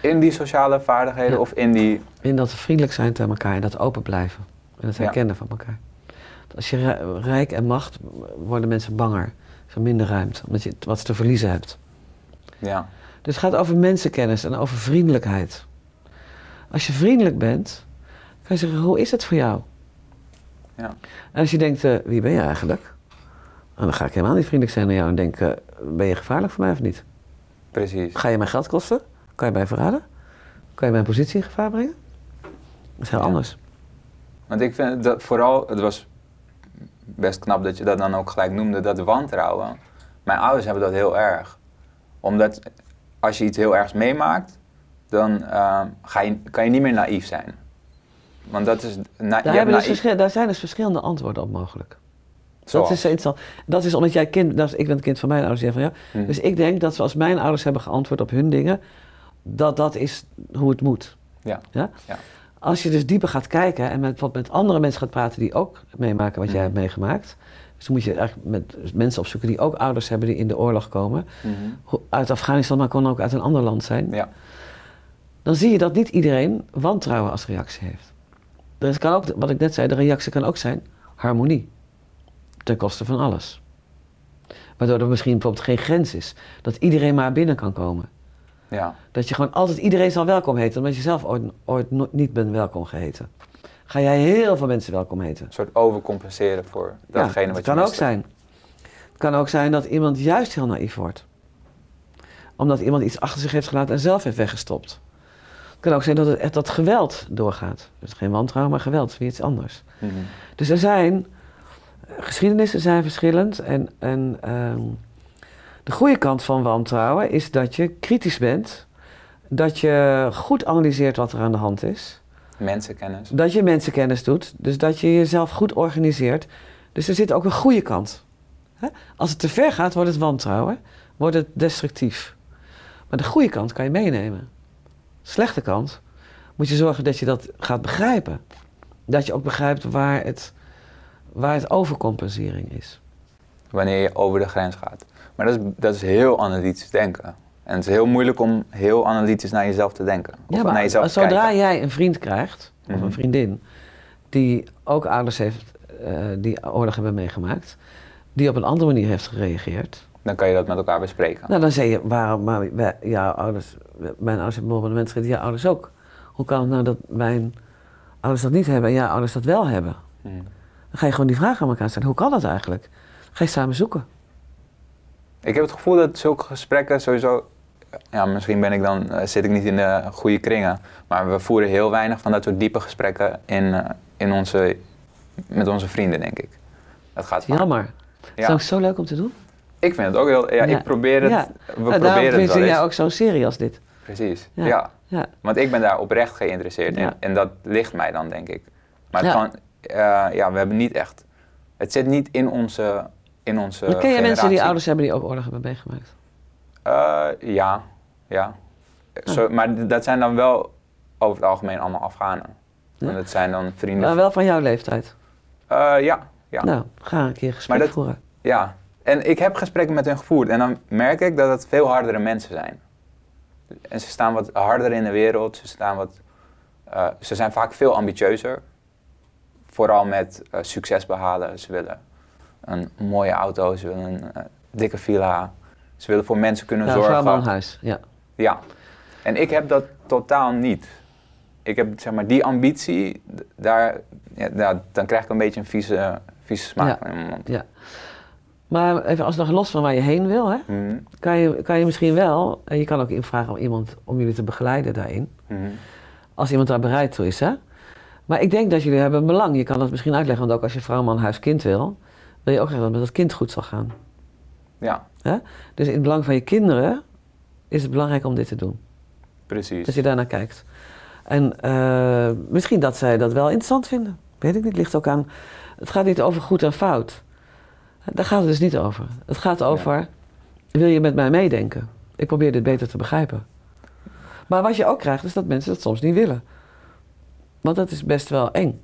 In die sociale vaardigheden Ja. of in die... In dat vriendelijk zijn tegen elkaar en dat open blijven. En het Ja. herkennen van elkaar. Als je ri- rijk en macht, worden mensen banger. Is er minder ruimte, omdat je wat te verliezen hebt. Ja, Dus het gaat over mensenkennis en over vriendelijkheid. Als je vriendelijk bent, kan je zeggen, hoe is het voor jou? Ja. En als je denkt, eh, wie ben je eigenlijk? Nou, dan ga ik helemaal niet vriendelijk zijn naar jou en denken, ben je gevaarlijk voor mij of niet? precies. Ga je mij geld kosten? Kan je mij verraden? Kan je mijn positie in gevaar brengen? Dat is heel Ja. anders. Want ik vind dat vooral, het was best knap dat je dat dan ook gelijk noemde, dat wantrouwen. Mijn ouders hebben dat heel erg. Omdat als je iets heel ergs meemaakt, dan eh, ga je, kan je niet meer naïef zijn. Want dat is, na, Daar, hebben dus daar zijn dus verschillende antwoorden op mogelijk. Dat is interessant. Dat is omdat jij kind, dat is, ik ben het kind van mijn ouders. Van, ja. Hm. Dus ik denk dat zoals mijn ouders hebben geantwoord op hun dingen, dat dat is hoe het moet. Ja. Ja? Ja. als je dus dieper gaat kijken en met, bijvoorbeeld met andere mensen gaat praten die ook meemaken wat jij Mhm. hebt meegemaakt. Dus dan moet je eigenlijk met mensen opzoeken die ook ouders hebben die in de oorlog komen. Mhm. Uit Afghanistan, maar kon ook uit een ander land zijn. Ja. Dan zie je dat niet iedereen wantrouwen als reactie heeft. Is- kan ook, wat ik net zei, de reactie kan ook zijn harmonie. Ten koste van alles. Waardoor er misschien bijvoorbeeld geen grens is. Dat iedereen maar binnen kan komen. ja. Dat je gewoon altijd iedereen zal welkom heten, omdat je zelf ooit, ooit no- niet bent welkom geheten. Ga jij heel veel mensen welkom heten? Een soort overcompenseren voor datgene dat wat je kan ook zijn. Het kan ook zijn dat iemand juist heel naïef wordt. Omdat iemand iets achter zich heeft gelaten en zelf heeft weggestopt. Het kan ook zijn dat het echt dat geweld doorgaat. Dus geen wantrouwen, maar geweld, weer iets anders. Mhm. Dus er zijn, geschiedenissen zijn verschillend. En, en ehm, de goede kant van wantrouwen is dat je kritisch bent. Dat je goed analyseert wat er aan de hand is. Mensenkennis. Dat je mensenkennis doet. Dus dat je jezelf goed organiseert. Dus er zit ook een goede kant. Hè? Als het te ver gaat, wordt het wantrouwen. Wordt het destructief. Maar de goede kant kan je meenemen. Slechte kant moet je zorgen dat je dat gaat begrijpen. Dat je ook begrijpt waar het, waar het overcompensering is. Wanneer je over de grens gaat. Maar dat is, dat is heel analytisch denken. En het is heel moeilijk om heel analytisch naar jezelf te denken. Of Ja, maar naar jezelf zodra kijken. jij een vriend krijgt, of Mhm. een vriendin, die ook ouders heeft, eh, die oorlog hebben meegemaakt, die op een andere manier heeft gereageerd, Dan kan je dat met elkaar bespreken. Nou, dan zeg je, waarom, maar wij, jouw ouders, mijn ouders hebben bombardement gereden, jouw ouders ook. Hoe kan het nou dat mijn ouders dat niet hebben en jouw ouders dat wel hebben? Mhm. Dan ga je gewoon die vraag aan elkaar stellen. Hoe kan dat eigenlijk? Ga je samen zoeken. Ik heb het gevoel dat zulke gesprekken sowieso. Ja, misschien ben ik dan, eh, zit ik niet in de goede kringen. Maar we voeren heel weinig van dat soort diepe gesprekken in, eh, in onze, met onze vrienden, denk ik. Dat gaat. Jammer. Is Ja. ook zo leuk om te doen. Ik vind het ook heel. Ja, ik probeer het. We Nou, proberen het wel jij eens. ook zo'n serie als dit. Precies. Ja. Want ik ben daar oprecht geïnteresseerd in. En dat ligt mij dan, denk ik. Maar het kan, eh, ja, we hebben niet echt. Het zit niet in onze. In onze Maar ken je mensen die ouders hebben die ook oorlog hebben meegemaakt? Eh, ja, ja. Ah. Zo, maar dat zijn dan wel over het algemeen allemaal Afghanen. Ja. En dat zijn dan vrienden. Maar wel van jouw leeftijd. Eh, ja, ja, Nou, ga een keer gesprek dat- voeren. ja. En ik heb gesprekken met hen gevoerd en dan merk ik dat het veel hardere mensen zijn. En ze staan wat harder in de wereld. Ze, staan wat, eh, ze zijn vaak veel ambitieuzer. Vooral met eh, succes behalen. Ze willen een mooie auto, ze willen een eh, dikke villa. Ze willen voor mensen kunnen Ja, zorgen. man, huis. Ja. Ja, en ik heb dat totaal niet. Ik heb zeg maar die ambitie, daar, ja, daar- dan krijg ik een beetje een vieze, vieze smaak in mijn mond. ja. Maar even als nog los van waar je heen wil, hè? Mhm, kan je, kan je misschien wel, en je kan ook invragen om iemand om jullie te begeleiden daarin, mhm. als iemand daar bereid toe is. Hè? Maar ik denk dat jullie hebben belang. Je kan dat misschien uitleggen, want ook als je vrouw, man, huis, kind wil, wil je ook graag dat het met dat kind goed zal gaan. Ja, Dus in het belang van je kinderen is het belangrijk om dit te doen. precies. Dat je daarnaar kijkt. En eh, misschien dat zij dat wel interessant vinden. Weet ik niet. Ligt ook aan. Het gaat niet over goed en fout. Daar gaat het dus niet over. Het gaat over. Wil je met mij meedenken? Ik probeer dit beter te begrijpen. Maar wat je ook krijgt, is dat mensen dat soms niet willen. Want dat is best wel eng.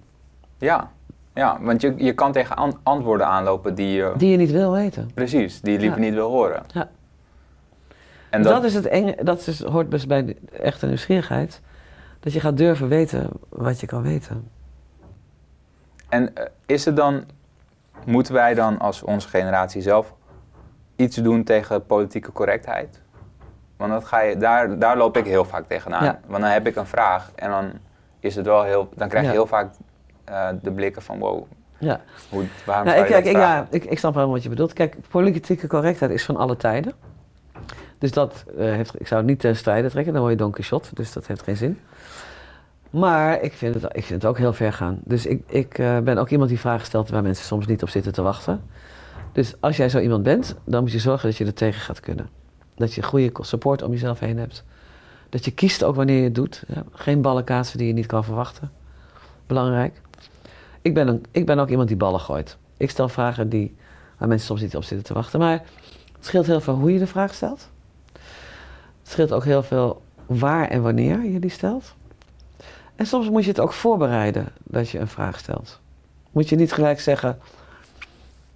Ja, ja want je, je kan tegen an- antwoorden aanlopen die je, Die je niet wil weten. precies, die je liever Ja. niet wil horen. Ja. En dat, dat, is het enge. Dat is, hoort best bij de echte nieuwsgierigheid. Dat je gaat durven weten wat je kan weten. en eh, is het dan, moeten wij dan als onze generatie zelf iets doen tegen politieke correctheid? Want dat ga je, daar, daar loop ik heel vaak tegenaan. Ja. Want dan heb ik een vraag en dan is het wel heel, dan krijg je Ja. heel vaak eh, de blikken van wow, Ja. hoe, waarom Nou, ik, kijk, dat ik, ja, ik, ik snap wel wat je bedoelt. Kijk, politieke correctheid is van alle tijden. Dus dat eh, heeft, ik zou het niet ten strijde trekken, dan word je Don Quixote, dus dat heeft geen zin. Maar ik vind het, ik vind het ook heel ver gaan. Dus ik, ik eh, ben ook iemand die vragen stelt waar mensen soms niet op zitten te wachten. Dus als jij zo iemand bent, dan moet je zorgen dat je er tegen gaat kunnen. Dat je goede support om jezelf heen hebt. Dat je kiest ook wanneer je het doet. Ja, geen ballen kaatsen die je niet kan verwachten. Belangrijk. Ik ben, een, ik ben ook iemand die ballen gooit. Ik stel vragen die, waar mensen soms niet op zitten te wachten. Maar het scheelt heel veel hoe je de vraag stelt. Het scheelt ook heel veel waar en wanneer je die stelt. En soms moet je het ook voorbereiden dat je een vraag stelt. Moet je niet gelijk zeggen,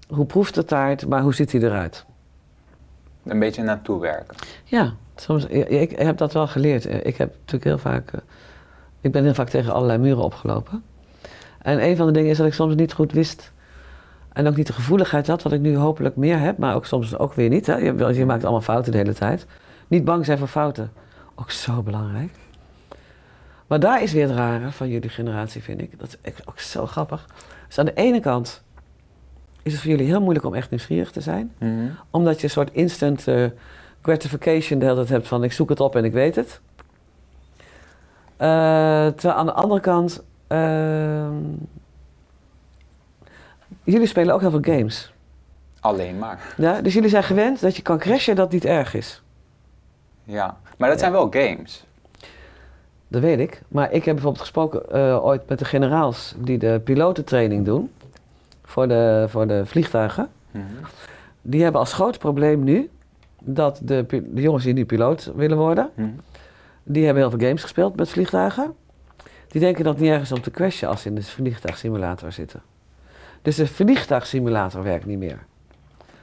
hoe proeft de taart, maar hoe ziet hij eruit? Een beetje naartoe werken. Ja, soms, ik, heb dat wel geleerd. Ik heb natuurlijk heel vaak, eh, ik ben heel vaak tegen allerlei muren opgelopen. En een van de dingen is dat ik soms niet goed wist en ook niet de gevoeligheid had, wat ik nu hopelijk meer heb, maar ook soms ook weer niet. Hè? Je, je maakt allemaal fouten de hele tijd. Niet bang zijn voor fouten. Ook zo belangrijk. Maar daar is weer het rare van jullie generatie, vind ik. Dat is ook zo grappig. Dus aan de ene kant is het voor jullie heel moeilijk om echt nieuwsgierig te zijn. Mhm. Omdat je een soort instant eh, gratification de hele tijd hebt van ik zoek het op en ik weet het. Eh, terwijl aan de andere kant, ehm, jullie spelen ook heel veel games. Alleen maar. Ja? Dus jullie zijn gewend dat je kan crashen dat niet erg is. Ja, maar dat zijn wel games. Dat weet ik. Maar ik heb bijvoorbeeld gesproken eh, ooit met de generaals die de pilotentraining doen voor de, voor de vliegtuigen. Mhm. Die hebben als groot probleem nu dat de, de jongens die nu piloot willen worden, Mhm. die hebben heel veel games gespeeld met vliegtuigen. Die denken dat het niet ergens om te crashen als ze in de vliegtuigsimulator zitten. Dus de vliegtuigsimulator werkt niet meer.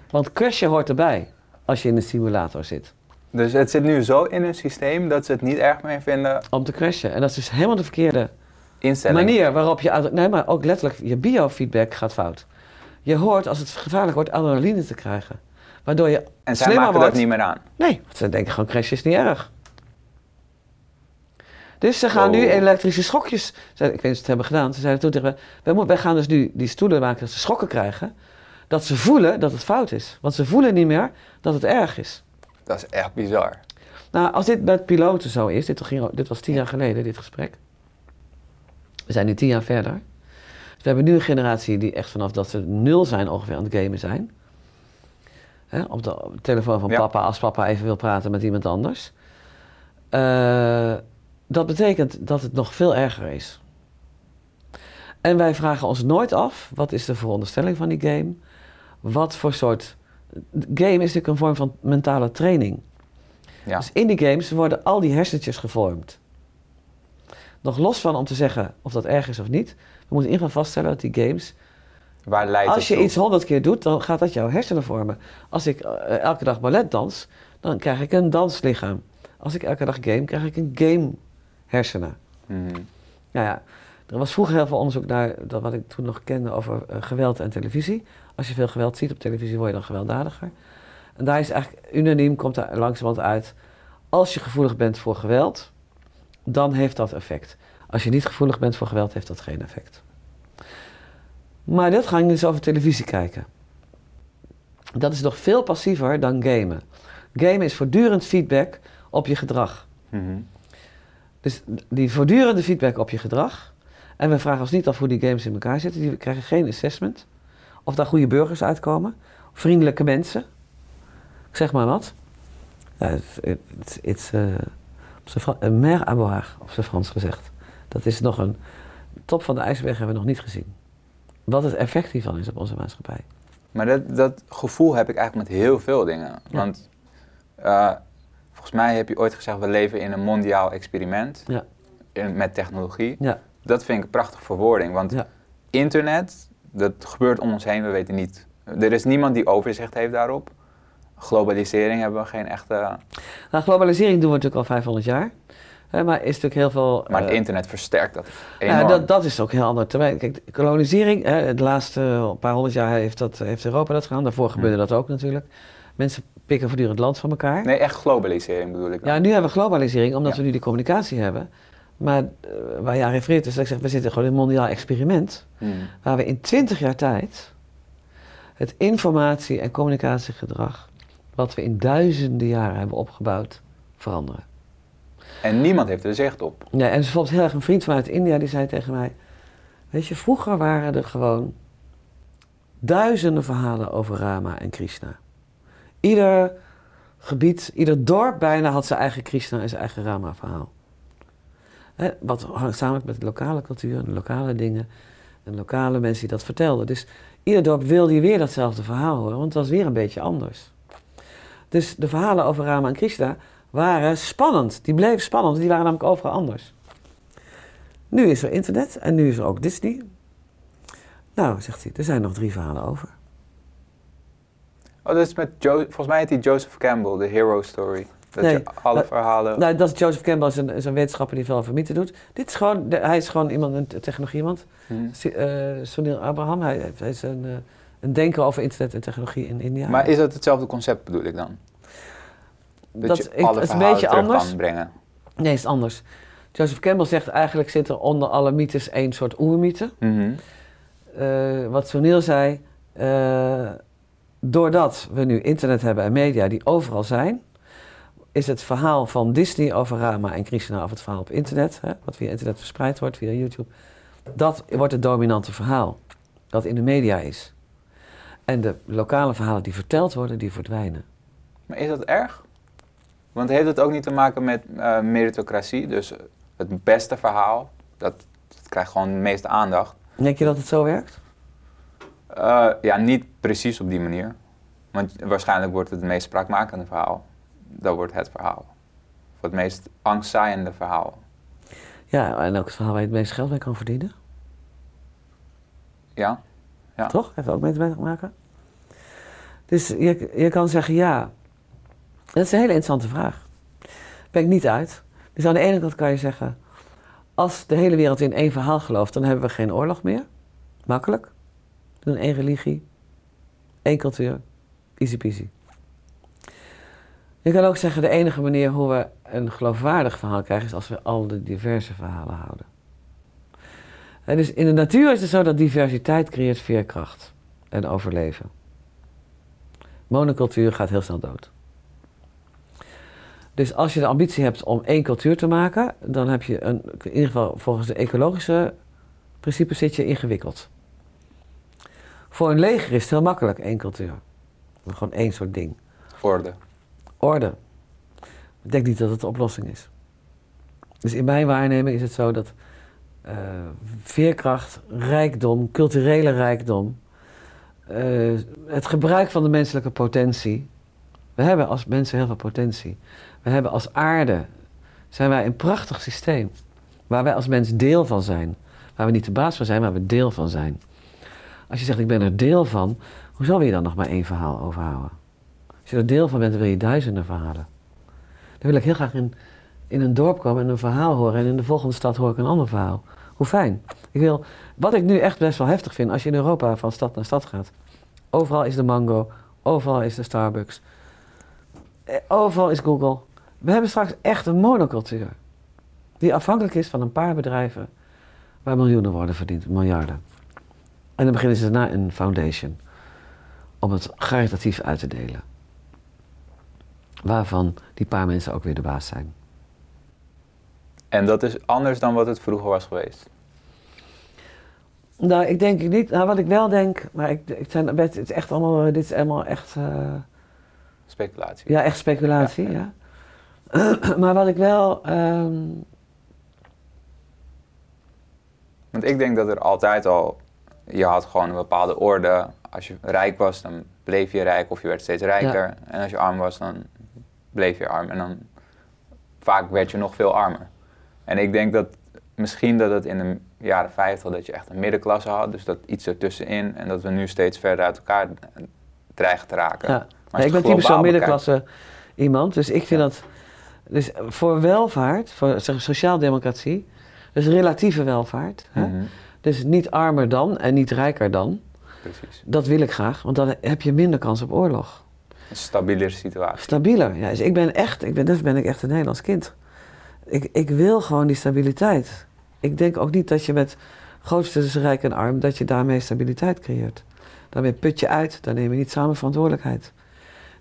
Want crashen hoort erbij als je in de simulator zit. Dus het zit nu zo in hun systeem dat ze het niet erg meer vinden. Om te crashen. En dat is dus helemaal de verkeerde Instelling. manier waarop je... Nee, maar ook letterlijk je biofeedback gaat fout. Je hoort als het gevaarlijk wordt adrenaline te krijgen. Waardoor je En zij maken wordt. dat niet meer aan. Nee, want ze denken gewoon crash is niet erg. Dus ze gaan nu elektrische schokjes. Ik weet niet of ze het hebben gedaan. Ze zeiden toen tegen moeten- wij gaan dus nu die stoelen maken dat ze schokken krijgen. Dat ze voelen dat het fout is. Want ze voelen niet meer dat het erg is. Dat is echt bizar. Nou, als dit met piloten zo is, dit, ging, dit was tien jaar geleden, dit gesprek. We zijn nu tien jaar verder. Dus we hebben nu een generatie die echt vanaf dat ze nul zijn ongeveer aan het gamen zijn. Hè, op, de, op de telefoon van Ja. papa, als papa even wil praten met iemand anders. Eh, dat betekent dat het nog veel erger is. En wij vragen ons nooit af, wat is de veronderstelling van die game? Wat voor soort... Game is natuurlijk een vorm van mentale training. Ja. Dus in die games worden al die hersentjes gevormd. Nog los van om te zeggen of dat erg is of niet. We moeten in ieder geval vaststellen dat die games... Waar leidt Als je iets honderd keer doet, dan gaat dat jouw hersenen vormen. Als ik eh, elke dag ballet dans, dan krijg ik een danslichaam. Als ik elke dag game, krijg ik een game hersenen. Mhm. Nou ja, er was vroeger heel veel onderzoek naar dat wat ik toen nog kende over eh, geweld en televisie. Als je veel geweld ziet op televisie, word je dan gewelddadiger. En daar is eigenlijk unaniem, komt daar langzamerhand uit. Als je gevoelig bent voor geweld, dan heeft dat effect. Als je niet gevoelig bent voor geweld, heeft dat geen effect. Maar dit ging dus over televisie kijken. Dat is nog veel passiever dan gamen. Gamen is voortdurend feedback op je gedrag. Mhm. Dus die voortdurende feedback op je gedrag. En we vragen ons niet af hoe die games in elkaar zitten. Die krijgen geen assessment. Of daar goede burgers uitkomen. Vriendelijke mensen. Ik zeg maar wat. Het is eh, op zijn Fra- een mer à boire, op zijn Frans gezegd. Dat is nog een top van de ijsberg hebben we nog niet gezien. Wat het effect hiervan is op onze maatschappij. Maar dat, dat gevoel heb ik eigenlijk met heel veel dingen. Ja. Want eh, volgens mij heb je ooit gezegd, we leven in een mondiaal experiment Ja. in- met technologie. Ja, Dat vind ik een prachtige verwoording, want Ja. internet, dat gebeurt om ons heen, we weten niet. Er is niemand die overzicht heeft daarop. Globalisering hebben we geen echte... nou, globalisering doen we natuurlijk al 500 jaar. Hè, maar is natuurlijk heel veel... Maar het eh, internet versterkt dat enorm. Ja, dat, dat is ook heel ander termijn. Kijk, de kolonisering, hè, de laatste paar honderd jaar heeft, dat, heeft Europa dat gedaan. Daarvoor gebeurde dat ook natuurlijk. Mensen pikken voortdurend land van elkaar. Nee, echt globalisering bedoel ik dan. Ja, nu hebben we globalisering, omdat Ja. we nu die communicatie hebben. Maar eh, waar jij refereert is dat ik zeg, we zitten gewoon in een mondiaal experiment. Hmm. Waar we in twintig jaar tijd het informatie- en communicatiegedrag, wat we in duizenden jaren hebben opgebouwd, veranderen. En niemand heeft er zicht op. Ja, en bijvoorbeeld heel erg een vriend vanuit India die zei tegen mij: Weet je, vroeger waren er gewoon duizenden verhalen over Rama en Krishna. Ieder gebied, ieder dorp bijna had zijn eigen Krishna en zijn eigen Rama-verhaal. Wat hangt samen met de lokale cultuur en de lokale dingen en lokale mensen die dat vertelden. Dus ieder dorp wilde je weer datzelfde verhaal horen, want het was weer een beetje anders. Dus de verhalen over Rama en Krishna waren spannend. Die bleven spannend, die waren namelijk overal anders. Nu is er internet en nu is er ook Disney. Nou, zegt hij, er zijn nog drie verhalen over. Oh, dat is met volgens mij heet die Joseph Campbell, de Hero Story. Dat Nee, je alle dat- verhalen... Nou, dat is Joseph Campbell, is een, is een wetenschapper die veel over mythen doet. Dit is gewoon, de- hij is gewoon iemand, een technologie iemand. Hm. Si- eh, Sunil Abraham, hij, hij is een, eh, een denker over internet en technologie in India. Maar is dat hetzelfde concept bedoel ik dan? Dat, Dat je ik- alle het is een beetje anders. kan brengen. Nee, is anders. Joseph Campbell zegt eigenlijk zit er onder alle mythes één soort oermythe. Mhm. Eh, wat Sunil zei, doordat we nu internet hebben en media die overal zijn, is het verhaal van Disney over Rama en Krishna, of het verhaal op internet, hè, wat via internet verspreid wordt, via YouTube, dat wordt het dominante verhaal, dat in de media is. En de lokale verhalen die verteld worden, die verdwijnen. Maar is dat erg? Want heeft het ook niet te maken met eh, meritocratie? Dus het beste verhaal, dat, dat krijgt gewoon de meeste aandacht. Denk je dat het zo werkt? Eh, ja, niet precies op die manier. Want waarschijnlijk wordt het het meest spraakmakende verhaal. Dat wordt het verhaal. Of het meest angstzaaiende verhaal. Ja, en ook het verhaal waar je het meeste geld mee kan verdienen. Ja? Ja. Toch? Heeft ook mee te maken? Dus je, je kan zeggen ja. Dat is een hele interessante vraag. Ben ik niet uit. Dus aan de ene kant kan je zeggen... als de hele wereld in één verhaal gelooft... dan hebben we geen oorlog meer. Makkelijk. Doen één religie. één cultuur. Easy peasy. Je kan ook zeggen... de enige manier hoe we een geloofwaardig verhaal krijgen... is als we al de diverse verhalen houden. Hè, dus in de natuur is het zo dat diversiteit creëert veerkracht en overleven. Monocultuur gaat heel snel dood. Dus als je de ambitie hebt om één cultuur te maken, dan heb je een, in ieder geval volgens de ecologische principes zit je ingewikkeld. Voor een leger is het heel makkelijk, één cultuur. Gewoon één soort ding. Orde. Orde. Ik denk niet dat het de oplossing is. Dus in mijn waarneming is het zo dat eh, veerkracht, rijkdom, culturele rijkdom, eh, het gebruik van de menselijke potentie. We hebben als mensen heel veel potentie. We hebben als aarde, zijn wij een prachtig systeem. Waar wij als mens deel van zijn. Waar we niet de baas van zijn, maar we deel van zijn. Als je zegt, ik ben er deel van, hoezo wil je dan nog maar één verhaal overhouden? Als je er deel van bent, wil je duizenden verhalen. Dan wil ik heel graag in, in een dorp komen en een verhaal horen. En in de volgende stad hoor ik een ander verhaal. Hoe fijn. Ik wil, wat ik nu echt best wel heftig vind, als je in Europa van stad naar stad gaat. Overal is de Mango, overal is de Starbucks. eh, Overal is Google. We hebben straks echt een monocultuur. Die afhankelijk is van een paar bedrijven waar miljoenen worden verdiend, miljarden. En dan beginnen ze daarna een foundation om het caritatief uit te delen. Waarvan die paar mensen ook weer de baas zijn. En dat is anders dan wat het vroeger was geweest. Nou, ik denk niet. Nou, wat ik wel denk, maar ik, ik zijn, het is echt allemaal, dit is allemaal echt, eh, Speculatie. ja, echt speculatie, ja. maar wat ik wel, ehm, Want ik denk dat er altijd al, je had gewoon een bepaalde orde. Als je rijk was, dan bleef je rijk of je werd steeds rijker. En als je arm was, dan bleef je arm. En dan vaak werd je nog veel armer. En ik denk dat misschien dat het in de jaren 50 dat je echt een middenklasse had. Dus dat iets ertussenin. En dat we nu steeds verder uit elkaar dreigen te raken. ja. Maar Nee, ik ben typisch zo'n bekijkt- middenklasse iemand, dus ik vind dat, dus voor welvaart, voor zeg, sociaaldemocratie, dus relatieve welvaart, hè? Mhm, dus niet armer dan en niet rijker dan, Precies. dat wil ik graag, want dan heb je minder kans op oorlog. Een stabielere situatie. Stabieler. Ja, dus ik ben echt, ik ben, dus ben ik echt een Nederlands kind. Ik, ik wil gewoon die stabiliteit. Ik denk ook niet dat je met grootste tussen rijk en arm, dat je daarmee stabiliteit creëert. Daarmee put je uit, dan neem je niet samen verantwoordelijkheid.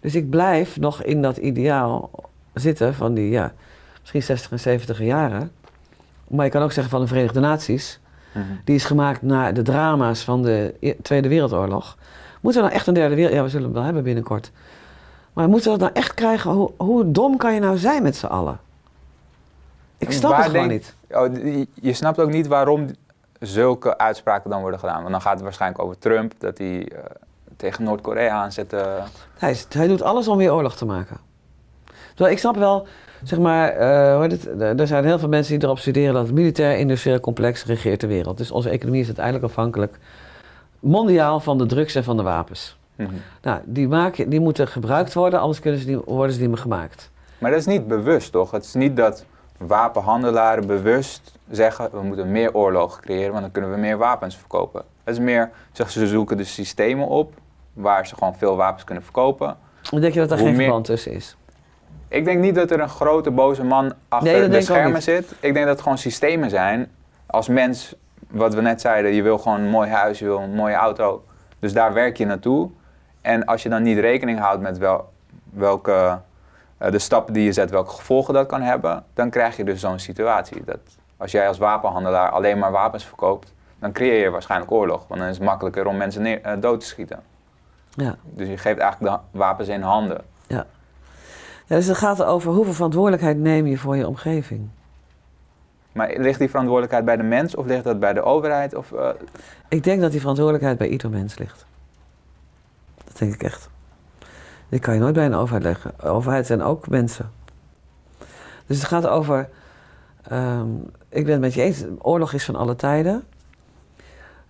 Dus ik blijf nog in dat ideaal zitten van die, ja, misschien 60 en 70 jaren. Maar je kan ook zeggen van de Verenigde Naties. Mhm. Die is gemaakt na de drama's van de Tweede Wereldoorlog. Moeten we nou echt een derde wereld... Ja, we zullen hem wel hebben binnenkort. Maar moeten we dat nou echt krijgen? Hoe, hoe dom kan je nou zijn met z'n allen? Ik snap Waar het gewoon denk- niet. Oh, je snapt ook niet waarom zulke uitspraken dan worden gedaan. Want dan gaat het waarschijnlijk over Trump, dat hij eh, tegen Noord-Korea aanzet. eh. Hij, is- hij doet alles om weer oorlog te maken. Terwijl ik snap wel... Zeg maar, eh, hoe heet het? er zijn heel veel mensen die erop studeren dat het militair-industrieel complex regeert de wereld. Dus onze economie is uiteindelijk afhankelijk mondiaal van de drugs en van de wapens. Mhm. Nou, die, maken, die moeten gebruikt worden, anders kunnen ze niet, worden ze niet meer gemaakt. Maar dat is niet bewust, toch? Het is niet dat wapenhandelaren bewust zeggen... we moeten meer oorlog creëren, want dan kunnen we meer wapens verkopen. Het is meer, zeg, ze zoeken de systemen op... waar ze gewoon veel wapens kunnen verkopen. Denk je dat er Hoe geen meer- verband tussen is? Ik denk niet dat er een grote boze man achter Nee, de schermen zit. Ik denk dat het gewoon systemen zijn. Als mens, wat we net zeiden, je wil gewoon een mooi huis, je wil een mooie auto. Dus daar werk je naartoe. En als je dan niet rekening houdt met wel, welke, eh, de stappen die je zet, welke gevolgen dat kan hebben, dan krijg je dus zo'n situatie. Dat als jij als wapenhandelaar alleen maar wapens verkoopt, dan creëer je waarschijnlijk oorlog. Want dan is het makkelijker om mensen neer- eh, dood te schieten. Ja. Dus je geeft eigenlijk de wapens in handen. ja. Dus het gaat over hoeveel verantwoordelijkheid neem je voor je omgeving. Maar ligt die verantwoordelijkheid bij de mens of ligt dat bij de overheid? Of, eh, Ik denk dat die verantwoordelijkheid bij ieder mens ligt. Dat denk ik echt. Die kan je nooit bij een overheid leggen. Overheid zijn ook mensen. Dus het gaat over. ehm, ik ben het met je eens, oorlog is van alle tijden.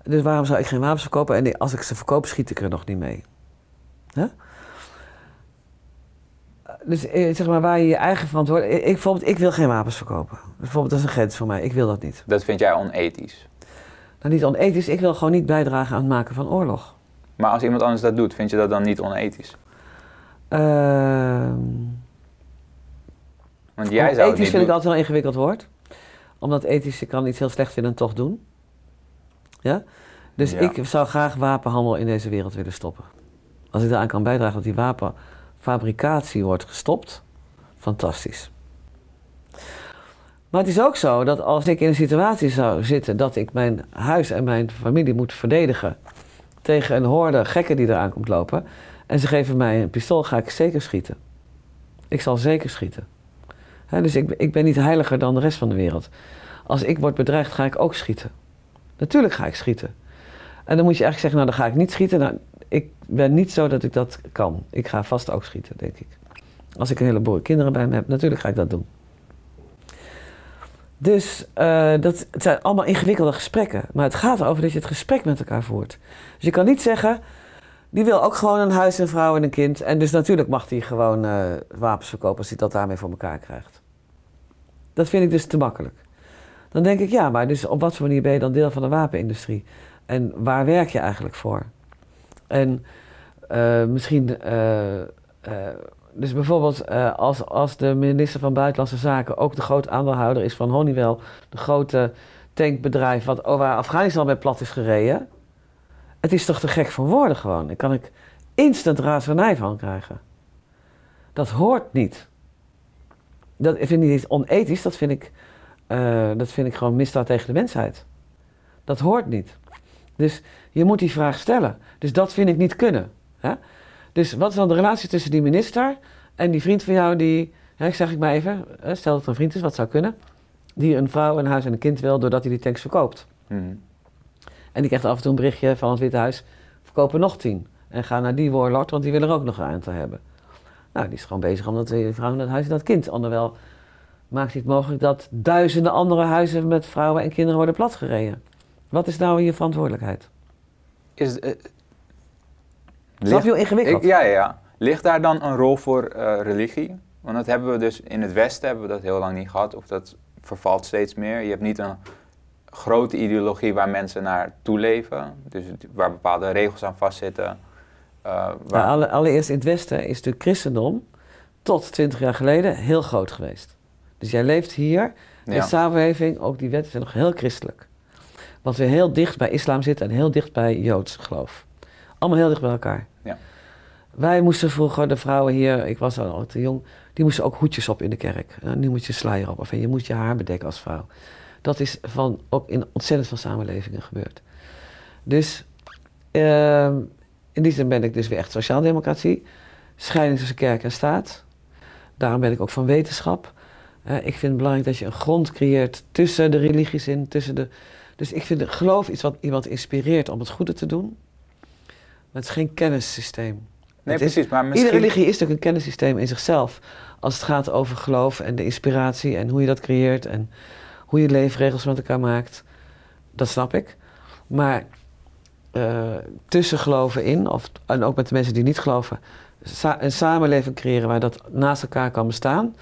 Dus waarom zou ik geen wapens verkopen? En als ik ze verkoop, schiet ik er nog niet mee. Hè? Dus eh, zeg maar waar je je eigen verantwoordelijkheid. Ik, bijvoorbeeld, ik wil geen wapens verkopen. Bijvoorbeeld, dat is een grens voor mij. Ik wil dat niet. dat vind jij onethisch. Nou, niet onethisch. Ik wil gewoon niet bijdragen aan het maken van oorlog. Maar als iemand anders dat doet, vind je dat dan niet onethisch? Ehm Want jij zou ethisch niet vind ik altijd wel een ingewikkeld woord. Omdat ethisch, je kan iets heel slecht vinden en toch doen. Ja? Dus Ja. ik zou graag wapenhandel in deze wereld willen stoppen. Als ik daaraan kan bijdragen dat die wapenfabricatie wordt gestopt, fantastisch. Maar het is ook zo dat als ik in een situatie zou zitten dat ik mijn huis en mijn familie moet verdedigen tegen een horde gekken die eraan komt lopen en ze geven mij een pistool, ga ik zeker schieten. Ik zal zeker schieten. Dus ik, ik ben niet heiliger dan de rest van de wereld. Als ik word bedreigd, ga ik ook schieten. Natuurlijk ga ik schieten. En dan moet je eigenlijk zeggen, nou dan ga ik niet schieten. Nou, ik ben niet zo dat ik dat kan. Ik ga vast ook schieten, denk ik. Als ik een heleboel kinderen bij me heb, natuurlijk ga ik dat doen. Dus eh, dat, het zijn allemaal ingewikkelde gesprekken. Maar het gaat erover dat je het gesprek met elkaar voert. Dus je kan niet zeggen, die wil ook gewoon een huis, een vrouw en een kind. En dus natuurlijk mag hij gewoon eh, wapens verkopen als hij dat daarmee voor elkaar krijgt. Dat vind ik dus te makkelijk. Dan denk ik, ja, maar dus op wat voor manier ben je dan deel van de wapenindustrie? En waar werk je eigenlijk voor? En eh, misschien, eh, eh, dus bijvoorbeeld als, als de minister van Buitenlandse Zaken ook de grote aandeelhouder is van Honeywell, de grote tankbedrijf wat, waar Afghanistan bij plat is gereden. Het is toch te gek voor woorden gewoon. Daar kan ik instant razernij van krijgen. Dat hoort niet. Dat vind ik niet onethisch, dat vind ik, dat vind ik gewoon misdaad tegen de mensheid. Dat hoort niet. Dus je moet die vraag stellen. Dus dat vind ik niet kunnen. Hè? Dus wat is dan de relatie tussen die minister en die vriend van jou die, hè, ik zeg ik maar even, hè, stel dat er een vriend is, wat zou kunnen, die een vrouw, een huis en een kind wil doordat hij die tanks verkoopt. Mhm. En die krijgt af en toe een berichtje van het Witte Huis, verkopen nog tien. En ga naar die warlord, want die wil er ook nog een aantal hebben. Nou, die is gewoon bezig omdat die vrouw en dat huis en dat kind. Onderwijl maakt hij het mogelijk dat duizenden andere huizen met vrouwen en kinderen worden platgereden. Wat is nou je verantwoordelijkheid? Is, eh, ligt- je hoe ingewikkeld? ik, ja, ja, ja. Ligt daar dan een rol voor eh, religie? Want dat hebben we dus in het Westen hebben we dat heel lang niet gehad. Of dat vervalt steeds meer. Je hebt niet een grote ideologie waar mensen naar toeleven. Dus waar bepaalde regels aan vastzitten. eh, waar, Nou, alle- allereerst in het Westen is natuurlijk christendom tot 20 jaar geleden heel groot geweest. Dus jij leeft hier, de ja. samenleving, ook die wetten zijn nog heel christelijk. Wat weer heel dicht bij islam zit en heel dicht bij joods geloof. Allemaal heel dicht bij elkaar. Ja. Wij moesten vroeger, de vrouwen hier, ik was al te jong, die moesten ook hoedjes op in de kerk. Eh, nu moet je sluier op of je moet je haar bedekken als vrouw. Dat is van, ook in ontzettend veel samenlevingen gebeurd. Dus ehm, in die zin ben ik dus weer echt sociaaldemocratie. Scheiding tussen kerk en staat. Daarom ben ik ook van wetenschap. Eh, ik vind het belangrijk dat je een grond creëert tussen de religies in. Tussen de, dus ik vind geloof iets wat iemand inspireert om het goede te doen. Maar het is geen kennissysteem. Nee, is- precies. Maar misschien... Iedere religie is natuurlijk een kennissysteem in zichzelf. Als het gaat over geloof en de inspiratie en hoe je dat creëert en hoe je leefregels met elkaar maakt. Dat snap ik. Maar eh, tussen geloven in, of, en ook met de mensen die niet geloven, sa- een samenleving creëren waar dat naast elkaar kan bestaan.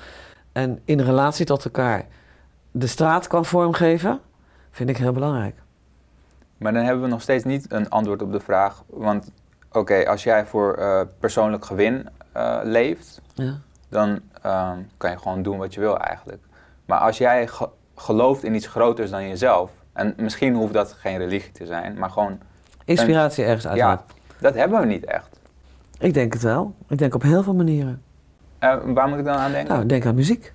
En in relatie tot elkaar de straat kan vormgeven, vind ik heel belangrijk. Maar dan hebben we nog steeds niet een antwoord op de vraag. Want oké, als jij voor eh, persoonlijk gewin eh, leeft, Ja. dan ehm, kan je gewoon doen wat je wil eigenlijk. Maar als jij ge- gelooft in iets groters dan jezelf, en misschien hoeft dat geen religie te zijn, maar gewoon, Inspiratie ergens uit. ja, dat hebben we niet echt. Ik denk het wel. Ik denk op heel veel manieren. Eh, waar moet ik dan aan denken? Nou, denk aan muziek.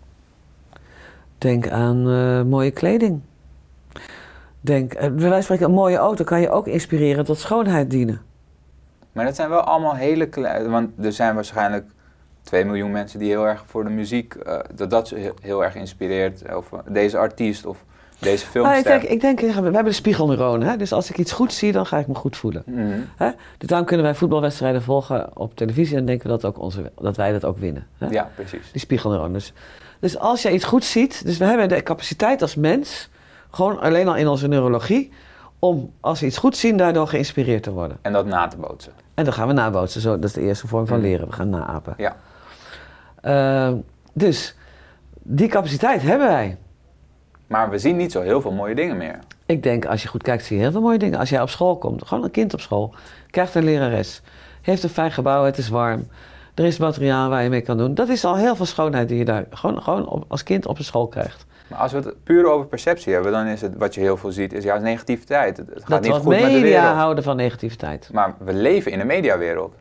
Denk aan mooie kleding. Denk, eh, bij wijze van spreken, een mooie auto kan je ook inspireren tot schoonheid dienen. Maar dat zijn wel allemaal hele kleine, want er zijn waarschijnlijk 2 miljoen mensen die heel erg voor de muziek, eh, dat dat ze heel, erg inspireert. Of eh, deze artiest of deze Nou, ik filmster. denk, ik denk, we hebben de spiegelneuronen. Hè? Dus als ik iets goed zie, dan ga ik me goed voelen. Mhm. Hè? Dus daarom kunnen wij voetbalwedstrijden volgen op televisie en denken we dat, ook onze, dat wij dat ook winnen. Hè? Ja, precies. Die spiegelneuronen. Dus, dus als je iets goed ziet, dus we hebben de capaciteit als mens, gewoon alleen al in onze neurologie, om als we iets goed zien, daardoor geïnspireerd te worden. En dat na te bootsen. En dan gaan we nabootsen. Zo, dat is de eerste vorm van Mhm. leren. We gaan naapen. Ja. Ehm, dus die capaciteit hebben wij. Maar we zien niet zo heel veel mooie dingen meer. Ik denk, als je goed kijkt, zie je heel veel mooie dingen. Als jij op school komt, gewoon een kind op school, krijgt een lerares, heeft een fijn gebouw, het is warm, er is materiaal waar je mee kan doen. Dat is al heel veel schoonheid die je daar gewoon, gewoon op- als kind op een school krijgt. Maar als we het puur over perceptie hebben, dan is het wat je heel veel ziet, is juist negativiteit. Het, gaat Dat niet goed met de media wereld. houden van negativiteit. Maar we leven in een mediawereld.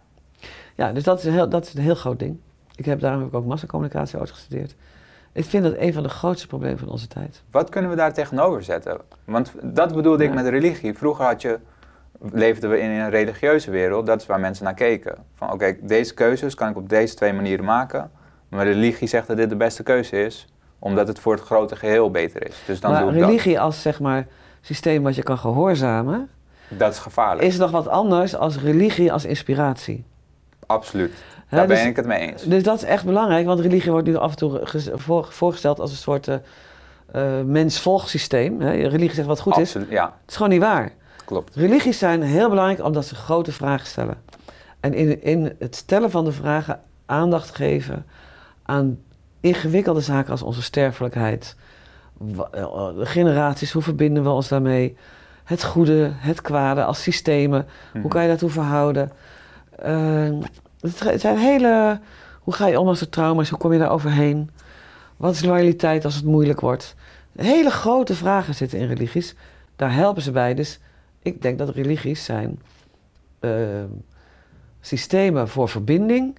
Ja, dus dat is, een heel, dat is een heel groot ding. Ik heb, daarom heb ik ook massacommunicatie ooit gestudeerd. Ik vind dat een van de grootste problemen van onze tijd. Wat kunnen we daar tegenover zetten? Want dat bedoelde ik met religie. Vroeger had je, leefden we in een religieuze wereld, dat is waar mensen naar keken. Van oké, deze keuzes kan ik op deze twee manieren maken. Maar religie zegt dat dit de beste keuze is, omdat het voor het grote geheel beter is. Dus dan maar doe ik religie als zeg maar systeem wat je kan gehoorzamen, dat. Is gevaarlijk. is nog wat anders als religie als inspiratie. Absoluut. Daar dus, ben ik het mee eens. dus dat is echt belangrijk, want religie wordt nu af en toe voorgesteld als een soort eh, mens-volgsysteem. Religie zegt wat goed is. Absoluut, ja, Het is gewoon niet waar. klopt. Religies zijn heel belangrijk omdat ze grote vragen stellen. En in, in het stellen van de vragen aandacht geven aan ingewikkelde zaken als onze sterfelijkheid, eh, de generaties, hoe verbinden we ons daarmee, het goede, het kwade als systemen, Mhm. hoe kan je daartoe verhouden. Eh, het zijn hele, hoe ga je om als er trauma's, hoe kom je daar overheen? Wat is loyaliteit als het moeilijk wordt? Hele grote vragen zitten in religies. Daar helpen ze bij. Dus ik denk dat religies zijn eh, systemen voor verbinding.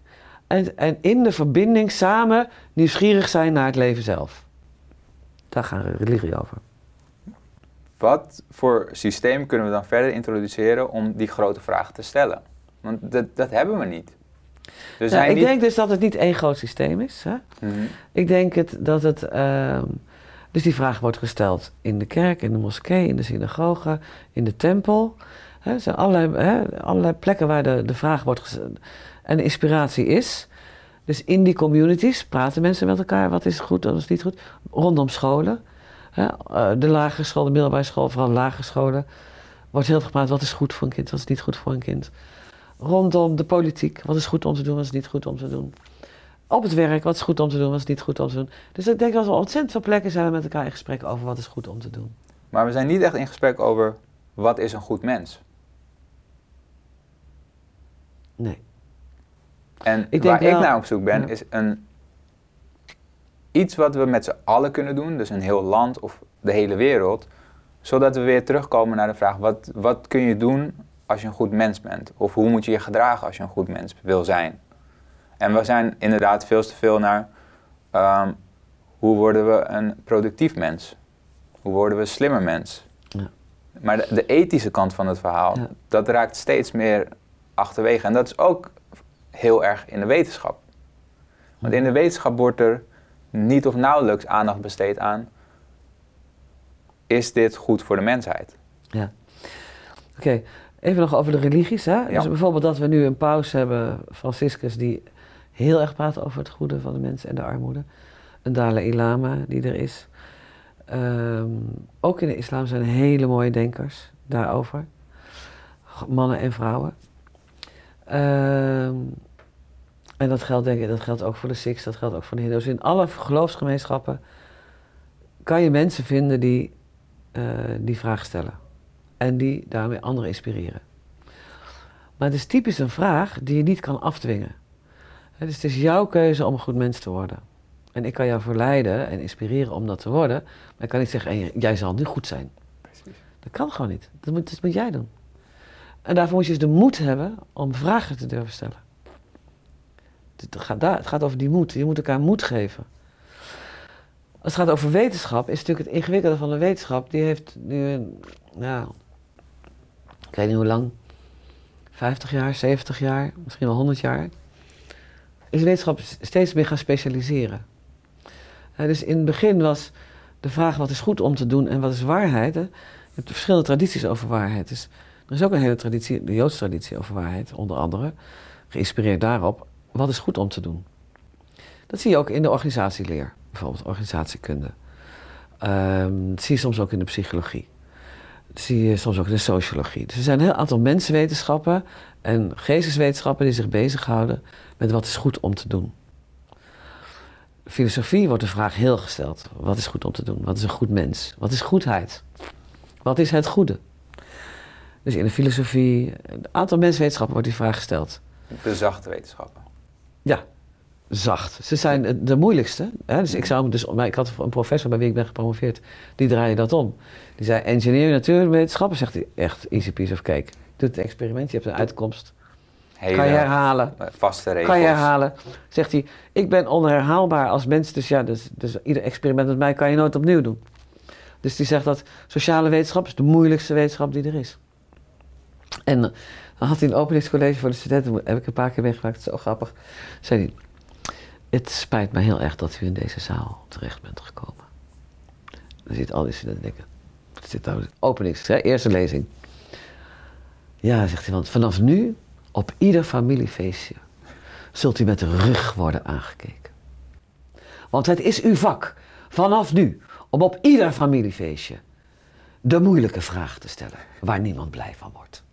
En, en in de verbinding samen nieuwsgierig zijn naar het leven zelf. Daar gaan religie over. Wat voor systeem kunnen we dan verder introduceren om die grote vragen te stellen? Want dat, dat hebben we niet. Nou, ik niet... denk dus dat het niet één groot systeem is. Hè? Mhm. Ik denk het, dat het. ehm, dus die vraag wordt gesteld in de kerk, in de moskee, in de synagoge, in de tempel. Hè, er zijn allerlei, hè, allerlei plekken waar de, de vraag wordt gesteld en inspiratie is. Dus in die communities praten mensen met elkaar. Wat is goed, wat is niet goed. Rondom scholen. Hè, eh, de lagere school, de middelbare school, vooral lagere scholen. Wordt heel veel gepraat. Wat is goed voor een kind, wat is niet goed voor een kind. Rondom de politiek. Wat is goed om te doen, wat is niet goed om te doen. Op het werk, wat is goed om te doen, wat is niet goed om te doen. Dus ik denk dat we ontzettend veel plekken zijn we met elkaar in gesprek over wat is goed om te doen. Maar we zijn niet echt in gesprek over wat is een goed mens. Nee. En Ik waar ik wel- naar op zoek ben, Ja. is een, iets wat we met z'n allen kunnen doen, dus een heel land of de hele wereld, zodat we weer terugkomen naar de vraag, wat, wat kun je doen als je een goed mens bent? Of hoe moet je je gedragen als je een goed mens wil zijn? En we zijn inderdaad veel te veel naar, ehm, hoe worden we een productief mens? Hoe worden we een slimmer mens? Ja. Maar de, de ethische kant van het verhaal, Ja. dat raakt steeds meer achterwege. En dat is ook heel erg in de wetenschap. Want in de wetenschap wordt er niet of nauwelijks aandacht besteed aan... is dit goed voor de mensheid? Oké, Even nog over de religies. Hè? Ja. Dus bijvoorbeeld dat we nu een paus hebben, Franciscus, die heel erg praat over het goede van de mensen en de armoede. Een Dalai Lama die er is. Ehm, ook in de islam zijn hele mooie denkers daarover. Mannen en vrouwen. Ehm, en dat geldt, denk ik, dat geldt ook voor de Sikhs, dat geldt ook voor de Hindoes. In alle geloofsgemeenschappen kan je mensen vinden die eh, die vraag stellen. En die daarmee anderen inspireren. Maar het is typisch een vraag die je niet kan afdwingen. Dus het is jouw keuze om een goed mens te worden. En ik kan jou verleiden en inspireren om dat te worden. Maar ik kan niet zeggen, en jij zal nu goed zijn. Precies. Dat kan gewoon niet. Dat moet, dat moet jij doen. En daarvoor moet je dus de moed hebben om vragen te durven stellen. Het gaat, daar, het gaat over die moed. Je moet elkaar moed geven. Als het gaat over wetenschap, is natuurlijk het ingewikkelde van de wetenschap. Die heeft nu, nou, ik weet niet hoe lang, 50 jaar, 70 jaar, misschien wel 100 jaar. Is wetenschap steeds meer gaan specialiseren. Dus in het begin was de vraag wat is goed om te doen en wat is waarheid. Hè? Je hebt verschillende tradities over waarheid. Dus er is ook een hele traditie, de Joodse traditie over waarheid, onder andere, geïnspireerd daarop. Wat is goed om te doen? Dat zie je ook in de organisatieleer, bijvoorbeeld organisatiekunde. Ehm, dat zie je soms ook in de psychologie. Dat zie je soms ook in de sociologie. Dus er zijn een heel aantal mensenwetenschappen en geesteswetenschappen die zich bezighouden met wat is goed om te doen. Filosofie wordt de vraag heel gesteld. Wat is goed om te doen? Wat is een goed mens? Wat is goedheid? Wat is het goede? Dus in de filosofie, een aantal mensenwetenschappen wordt die vraag gesteld. De zachte wetenschappen. Ja, zacht. Ze zijn de- moeilijkste. Hè? Dus ik, zou, dus, maar ik had een professor bij wie ik ben gepromoveerd, die draaide dat om. Die zei, engineering natuurwetenschappen, zegt hij, echt easy piece of cake. Doe het experiment, je hebt een uitkomst. Hele Kan je herhalen. vaste regels. Kan je herhalen. Zegt hij, ik ben onherhaalbaar als mens, dus ja, dus, dus ieder experiment met mij kan je nooit opnieuw doen. Dus die zegt dat sociale wetenschap is de moeilijkste wetenschap die er is. En dan had hij een openingscollege voor de studenten, heb ik een paar keer meegemaakt, zo grappig. Zei hij, het spijt me heel erg dat u in deze zaal terecht bent gekomen. Dan zit al die studenten denken, wat is dit nou? Openings, hè? eerste lezing. Ja, zegt hij, want vanaf nu, op ieder familiefeestje, zult u met de rug worden aangekeken. Want het is uw vak, vanaf nu, om op ieder familiefeestje de moeilijke vraag te stellen waar niemand blij van wordt.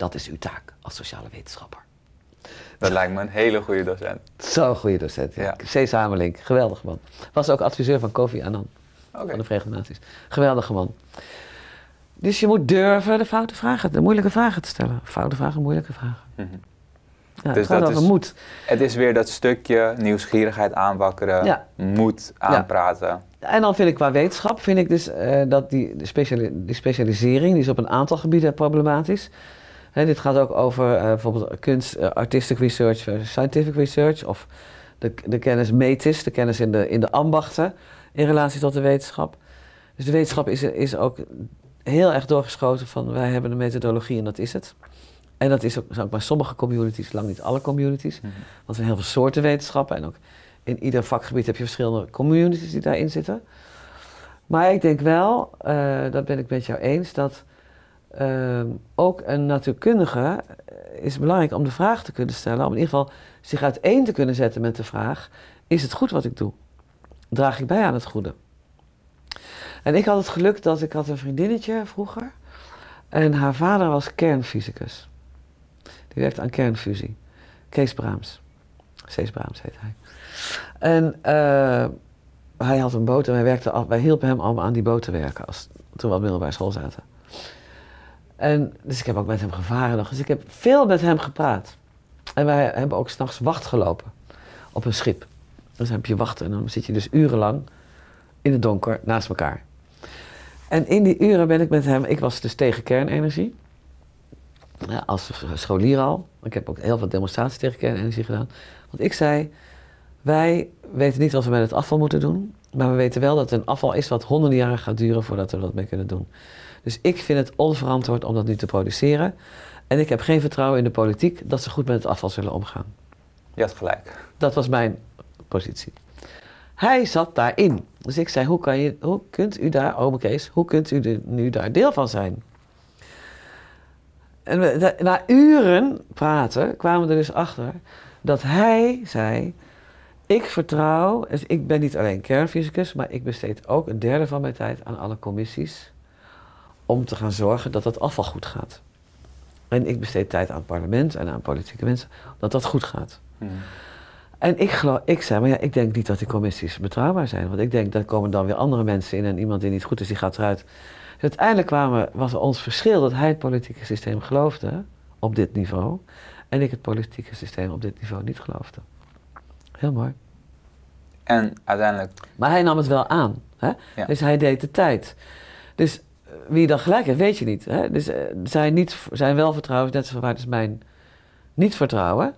Dat is uw taak als sociale wetenschapper. Dat lijkt me een hele goede docent. Zo'n goede docent. Ja. Ja. C. Geweldige man. Was ook adviseur van Kofi Annan van de Verenigde Naties. Geweldige man. Dus je moet durven de foute vragen, de moeilijke vragen te stellen. Foute vragen, moeilijke vragen. Mhm. Ja, Dus het gaat dat over is- moed. Het is weer dat stukje nieuwsgierigheid aanwakkeren, Ja. moed aanpraten. En dan vind ik qua wetenschap, vind ik dus eh, dat die, speciali- die specialisering, die is op een aantal gebieden problematisch. Hè, dit gaat ook over eh, bijvoorbeeld kunst, eh, artistic research versus scientific research. Of de, de kennis metis, de kennis in de, in de ambachten in relatie tot de wetenschap. Dus de wetenschap is, is ook heel erg doorgeschoten van wij hebben een methodologie en dat is het. En dat is ook, zijn ook maar sommige communities, lang niet alle communities. Mhm. Want er zijn heel veel soorten wetenschappen en ook in ieder vakgebied heb je verschillende communities die daarin zitten. Maar ik denk wel, eh, dat ben ik met jou eens, dat ehm, ook een natuurkundige eh, is belangrijk om de vraag te kunnen stellen, om in ieder geval zich uiteen te kunnen zetten met de vraag: is het goed wat ik doe? Draag ik bij aan het goede? En ik had het geluk dat ik had een vriendinnetje vroeger en haar vader was kernfysicus. Die werkte aan kernfusie. Kees Braams. Cees Braams heet hij. En eh, hij had een boot en wij, werkten hielpen hem allemaal aan die boot te werken als, toen we op middelbare school zaten. En, dus ik heb ook met hem gevaren nog. Dus ik heb veel met hem gepraat. En wij hebben ook s'nachts wacht gelopen op een schip. Dus dan heb je wachten en dan zit je dus urenlang in het donker naast elkaar. En in die uren ben ik met hem, ik was dus tegen kernenergie. Als scholier al. Ik heb ook heel veel demonstraties tegen kernenergie gedaan. Want ik zei, wij weten niet wat we met het afval moeten doen. Maar we weten wel dat het een afval is wat honderden jaren gaat duren voordat we dat mee kunnen doen. Dus ik vind het onverantwoord om dat nu te produceren. En ik heb geen vertrouwen in de politiek dat ze goed met het afval zullen omgaan. Je had gelijk. Dat was mijn positie. Hij zat daarin. Dus ik zei, hoe, kan je, hoe kunt u daar, ome Kees, hoe kunt u nu daar deel van zijn? En we- na uren praten kwamen we er dus achter dat hij zei: Ik vertrouw, dus ik ben niet alleen kernfysicus, maar ik besteed ook een derde van mijn tijd aan alle commissies om te gaan zorgen dat het afval goed gaat. En ik besteed tijd aan het parlement en aan politieke mensen, dat dat goed gaat. Mhm. En ik, geloof, ik zei, maar ja, ik denk niet dat die commissies betrouwbaar zijn. Want ik denk, daar komen dan weer andere mensen in en iemand die niet goed is, die gaat eruit. Dus uiteindelijk kwamen, was ons verschil dat hij het politieke systeem geloofde op dit niveau. En ik het politieke systeem op dit niveau niet geloofde. Heel mooi. En uiteindelijk, Maar hij nam het wel aan. Hè? Ja. Dus hij deed de tijd. Dus eh, wie dan gelijk heeft, weet je niet. Hè? Dus eh, zijn, niet, zijn wel vertrouwen, net zoals waar is mijn niet vertrouwen.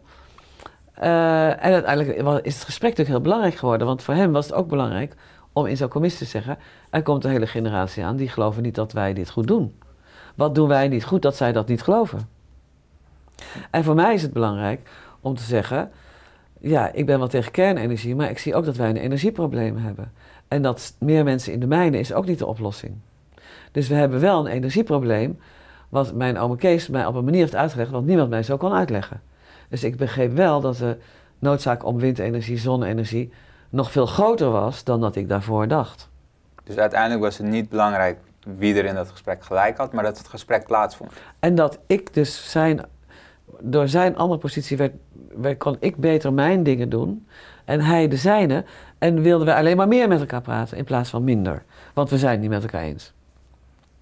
Eh, en uiteindelijk is het gesprek natuurlijk heel belangrijk geworden. Want voor hem was het ook belangrijk om in zo'n commissie te zeggen... er komt een hele generatie aan die geloven niet dat wij dit goed doen. Wat doen wij niet goed dat zij dat niet geloven? En voor mij is het belangrijk om te zeggen... ja, ik ben wel tegen kernenergie... maar ik zie ook dat wij een energieprobleem hebben. En dat meer mensen in de mijnen is ook niet de oplossing. Dus we hebben wel een energieprobleem... wat mijn oom Kees mij op een manier heeft uitgelegd... wat niemand mij zo kon uitleggen. Dus ik begreep wel dat de noodzaak om windenergie, zonne-energie... nog veel groter was dan dat ik daarvoor dacht. dus uiteindelijk was het niet belangrijk wie er in dat gesprek gelijk had, maar dat het gesprek plaatsvond. En dat ik dus zijn, door zijn andere positie werd, werd, kon ik beter mijn dingen doen en hij de zijne. En wilden we alleen maar meer met elkaar praten in plaats van minder. Want we zijn het niet met elkaar eens.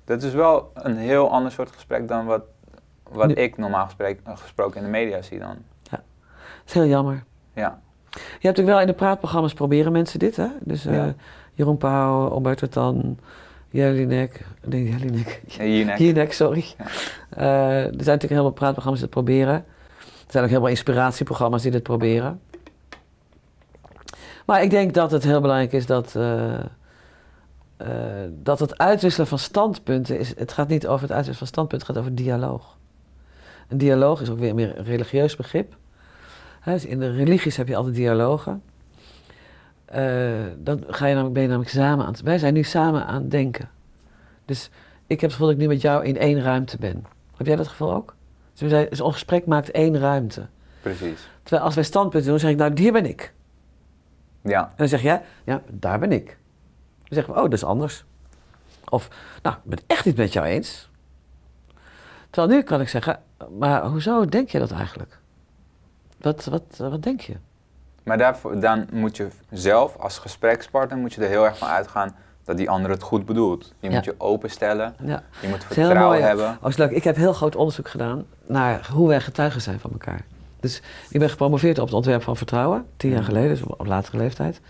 Dat is wel een heel ander soort gesprek dan wat, wat Nu- ik normaal gesprek- gesproken in de media zie dan. Dat is heel jammer. Ja, Je hebt natuurlijk wel in de praatprogramma's proberen mensen dit, hè? Dus eh, Ja. Jeroen Pauw, Alberto Tan, Jelinek, nee Jelinek, Jinek. Jinek, sorry. Ja. Eh, er zijn natuurlijk heel veel praatprogramma's het proberen. Zijn ook veel inspiratieprogramma's die dit proberen. Maar ik denk dat het heel belangrijk is dat, eh, eh, dat het uitwisselen van standpunten is. Het gaat niet over het uitwisselen van standpunten, het gaat over dialoog. Een dialoog is ook weer meer een religieus begrip. Dus in de religies heb je altijd dialogen. Eh, dan ga je namelijk, ben je namelijk samen aan het... Wij zijn nu samen aan het denken. Dus ik heb het gevoel dat ik nu met jou in één ruimte ben. Heb jij dat gevoel ook? Dus dus ons gesprek maakt één ruimte. Precies. Terwijl als wij standpunten doen, zeg ik, nou, hier ben ik. Ja, En dan zeg jij, ja, daar ben ik. Dan zeggen we, oh, dat is anders. Of, nou, ik ben het echt niet met jou eens. Terwijl nu kan ik zeggen, maar hoezo denk je dat eigenlijk? Wat, wat, wat denk je? maar daarvoor, dan moet je zelf als gesprekspartner moet je er heel erg van uitgaan dat die ander het goed bedoelt. Je Ja. moet je openstellen, Ja. je moet is vertrouwen mooi, hebben. Oh, is leuk. Ik heb heel groot onderzoek gedaan naar hoe wij getuigen zijn van elkaar. Dus ik ben gepromoveerd op het ontwerp van vertrouwen, tien jaar geleden, dus op latere leeftijd.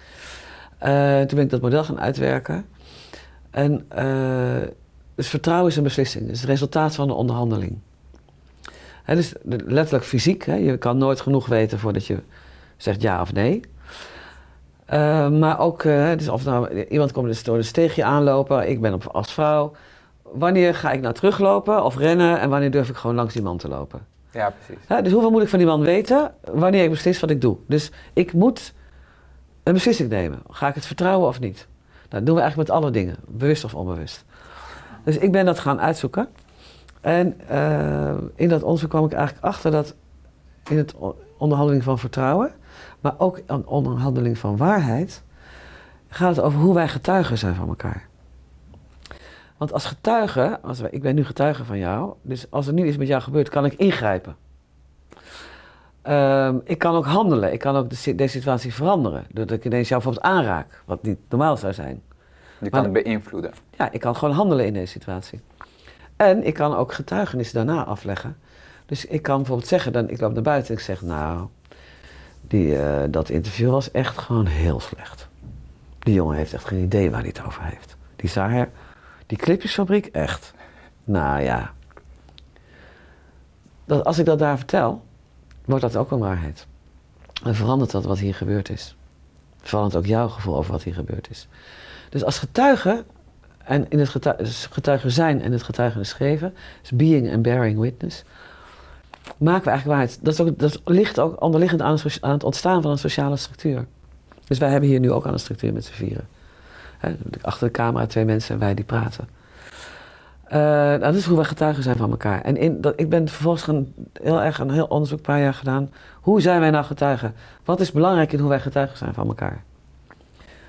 Eh, toen ben ik dat model gaan uitwerken. En eh, dus vertrouwen is een beslissing, het is het resultaat van een onderhandeling. Hè, dus de- letterlijk fysiek, hè, je kan nooit genoeg weten voordat je zegt ja of nee. Eh, maar ook, eh, dus of nou, iemand komt dus door een steegje aanlopen, ik ben op, als vrouw. Wanneer ga ik nou teruglopen of rennen en wanneer durf ik gewoon langs die man te lopen? Ja, precies. Dus hoeveel moet ik van die man weten wanneer ik beslis wat ik doe? Dus ik moet een beslissing nemen. Ga ik het vertrouwen of niet? Nou, dat doen we eigenlijk met alle dingen, bewust of onbewust. Dus ik ben dat gaan uitzoeken. En eh, in dat onderzoek kwam ik eigenlijk achter dat in het onderhandeling van vertrouwen, maar ook een onderhandeling van waarheid, gaat het over hoe wij getuigen zijn van elkaar. Want als getuige, als wij, ik ben nu getuige van jou, dus als er nu iets met jou gebeurt, kan ik ingrijpen. Ehm, ik kan ook handelen, ik kan ook de, deze situatie veranderen, doordat ik ineens jou bijvoorbeeld aanraak, wat niet normaal zou zijn. Je kan het beïnvloeden. Ja, ik kan gewoon handelen in deze situatie. En ik kan ook getuigenissen daarna afleggen. Dus ik kan bijvoorbeeld zeggen, dan, ik loop naar buiten en ik zeg, nou, die, eh, dat interview was echt gewoon heel slecht. Die jongen heeft echt geen idee waar hij het over heeft. Die Saher, die clipjesfabriek, echt. Nou ja. Dat, als ik dat daar vertel, wordt dat ook een waarheid. En verandert dat wat hier gebeurd is. Verandert ook jouw gevoel over wat hier gebeurd is. Dus als getuige, en in het dus getuige zijn en het getuigenis geven, dus being and bearing witness, maken we eigenlijk waarheid. Dat, dat ligt ook onderliggend aan, het ontstaan van een sociale structuur. Dus wij hebben hier nu ook aan een structuur met z'n vieren. Achter de camera twee mensen en wij die praten. Uh, dat is hoe wij getuigen zijn van elkaar. En in, dat, ik ben vervolgens gaan, heel erg een heel onderzoek, een paar jaar gedaan. Hoe zijn wij nou getuigen? Wat is belangrijk in hoe wij getuigen zijn van elkaar?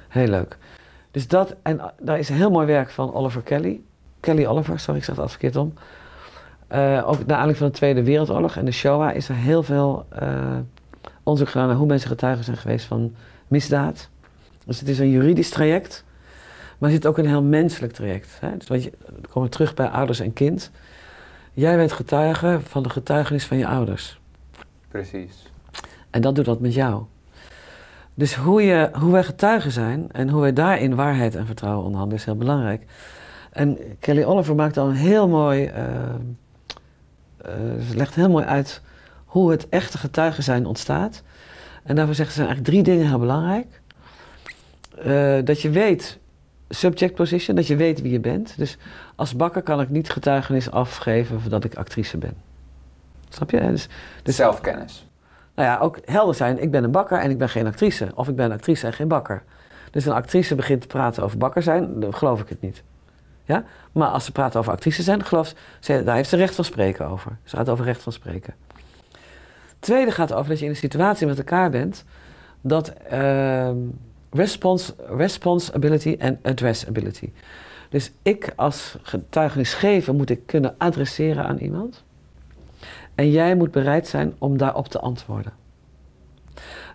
Heel leuk. Dus dat, en daar is een heel mooi werk van Oliver Kelly. Kelly Oliver, sorry, ik zeg het verkeerd om. Uh, ook naar aanleiding van de Tweede Wereldoorlog en de Shoah is er heel veel uh, onderzoek gedaan naar hoe mensen getuigen zijn geweest van misdaad. Dus het is een juridisch traject, maar er zit ook een heel menselijk traject. Hè? Dus wat je, dan komen we terug bij ouders en kind. Jij bent getuige van de getuigenis van je ouders. Precies. En dat doet dat met jou. Dus hoe, je, hoe wij getuigen zijn en hoe wij daarin waarheid en vertrouwen onderhandelen is heel belangrijk. En Kelly Oliver maakt al een heel mooi, uh, uh, legt heel mooi uit hoe het echte getuigen zijn ontstaat. En daarvoor zeggen ze eigenlijk drie dingen heel belangrijk. Uh, dat je weet, subject position, dat je weet wie je bent. Dus als bakker kan ik niet getuigenis afgeven dat ik actrice ben. Snap je? Dus, dus Zelfkennis. Nou ja, ook helder zijn, ik ben een bakker en ik ben geen actrice. Of ik ben een actrice en geen bakker. Dus een actrice begint te praten over bakker zijn, dan geloof ik het niet. Maar als ze praten over actrice zijn, geloof ze, daar heeft ze recht van spreken over. Ze gaat over recht van spreken. Tweede gaat over dat je in een situatie met elkaar bent dat uh, response, responsibility en addressability. Dus ik als getuigenisgever moet ik kunnen adresseren aan iemand. En jij moet bereid zijn om daarop te antwoorden.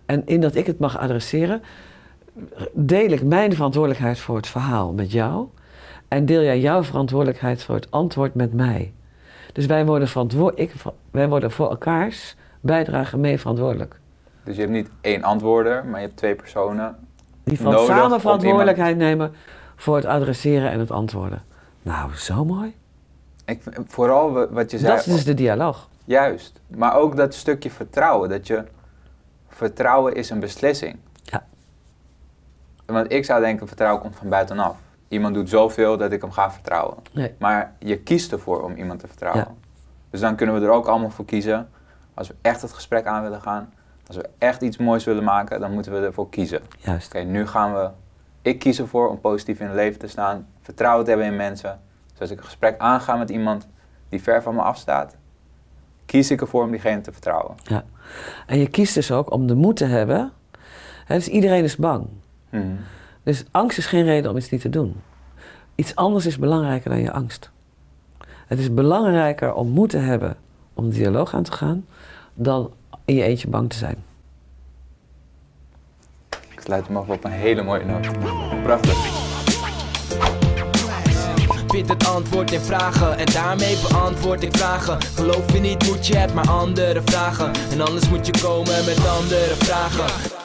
En in dat ik het mag adresseren, deel ik mijn verantwoordelijkheid voor het verhaal met jou. En deel jij jouw verantwoordelijkheid voor het antwoord met mij. Dus wij worden, verantwoord, ik, wij worden voor elkaars bijdrage mee verantwoordelijk. Dus je hebt niet één antwoorder, maar je hebt twee personen. Die van samen verantwoordelijkheid nemen voor het adresseren en het antwoorden. Nou, zo mooi. Ik, vooral wat je zei. Dat is dus de dialoog. Juist. Maar ook dat stukje vertrouwen. Dat je. Vertrouwen is een beslissing. Ja. Want ik zou denken: vertrouwen komt van buitenaf. Iemand doet zoveel dat ik hem ga vertrouwen. Nee. Maar je kiest ervoor om iemand te vertrouwen. Ja. Dus dan kunnen we er ook allemaal voor kiezen. Als we echt het gesprek aan willen gaan. Als we echt iets moois willen maken, dan moeten we ervoor kiezen. Juist. Oké, nu gaan we. Ik kies ervoor om positief in het leven te staan. Vertrouwen te hebben in mensen. Dus als ik een gesprek aanga met iemand die ver van me afstaat, kies ik ervoor om diegene te vertrouwen. Ja. En je kiest dus ook om de moed te hebben. Dus iedereen is bang. Hmm. Dus angst is geen reden om iets niet te doen. Iets anders is belangrijker dan je angst. Het is belangrijker om moed te hebben om de dialoog aan te gaan, dan in je eentje bang te zijn. Ik sluit hem af op een hele mooie noot. Prachtig vind het antwoord in vragen En daarmee beantwoord ik vragen Geloof je niet moet je het maar andere vragen En anders moet je komen met andere vragen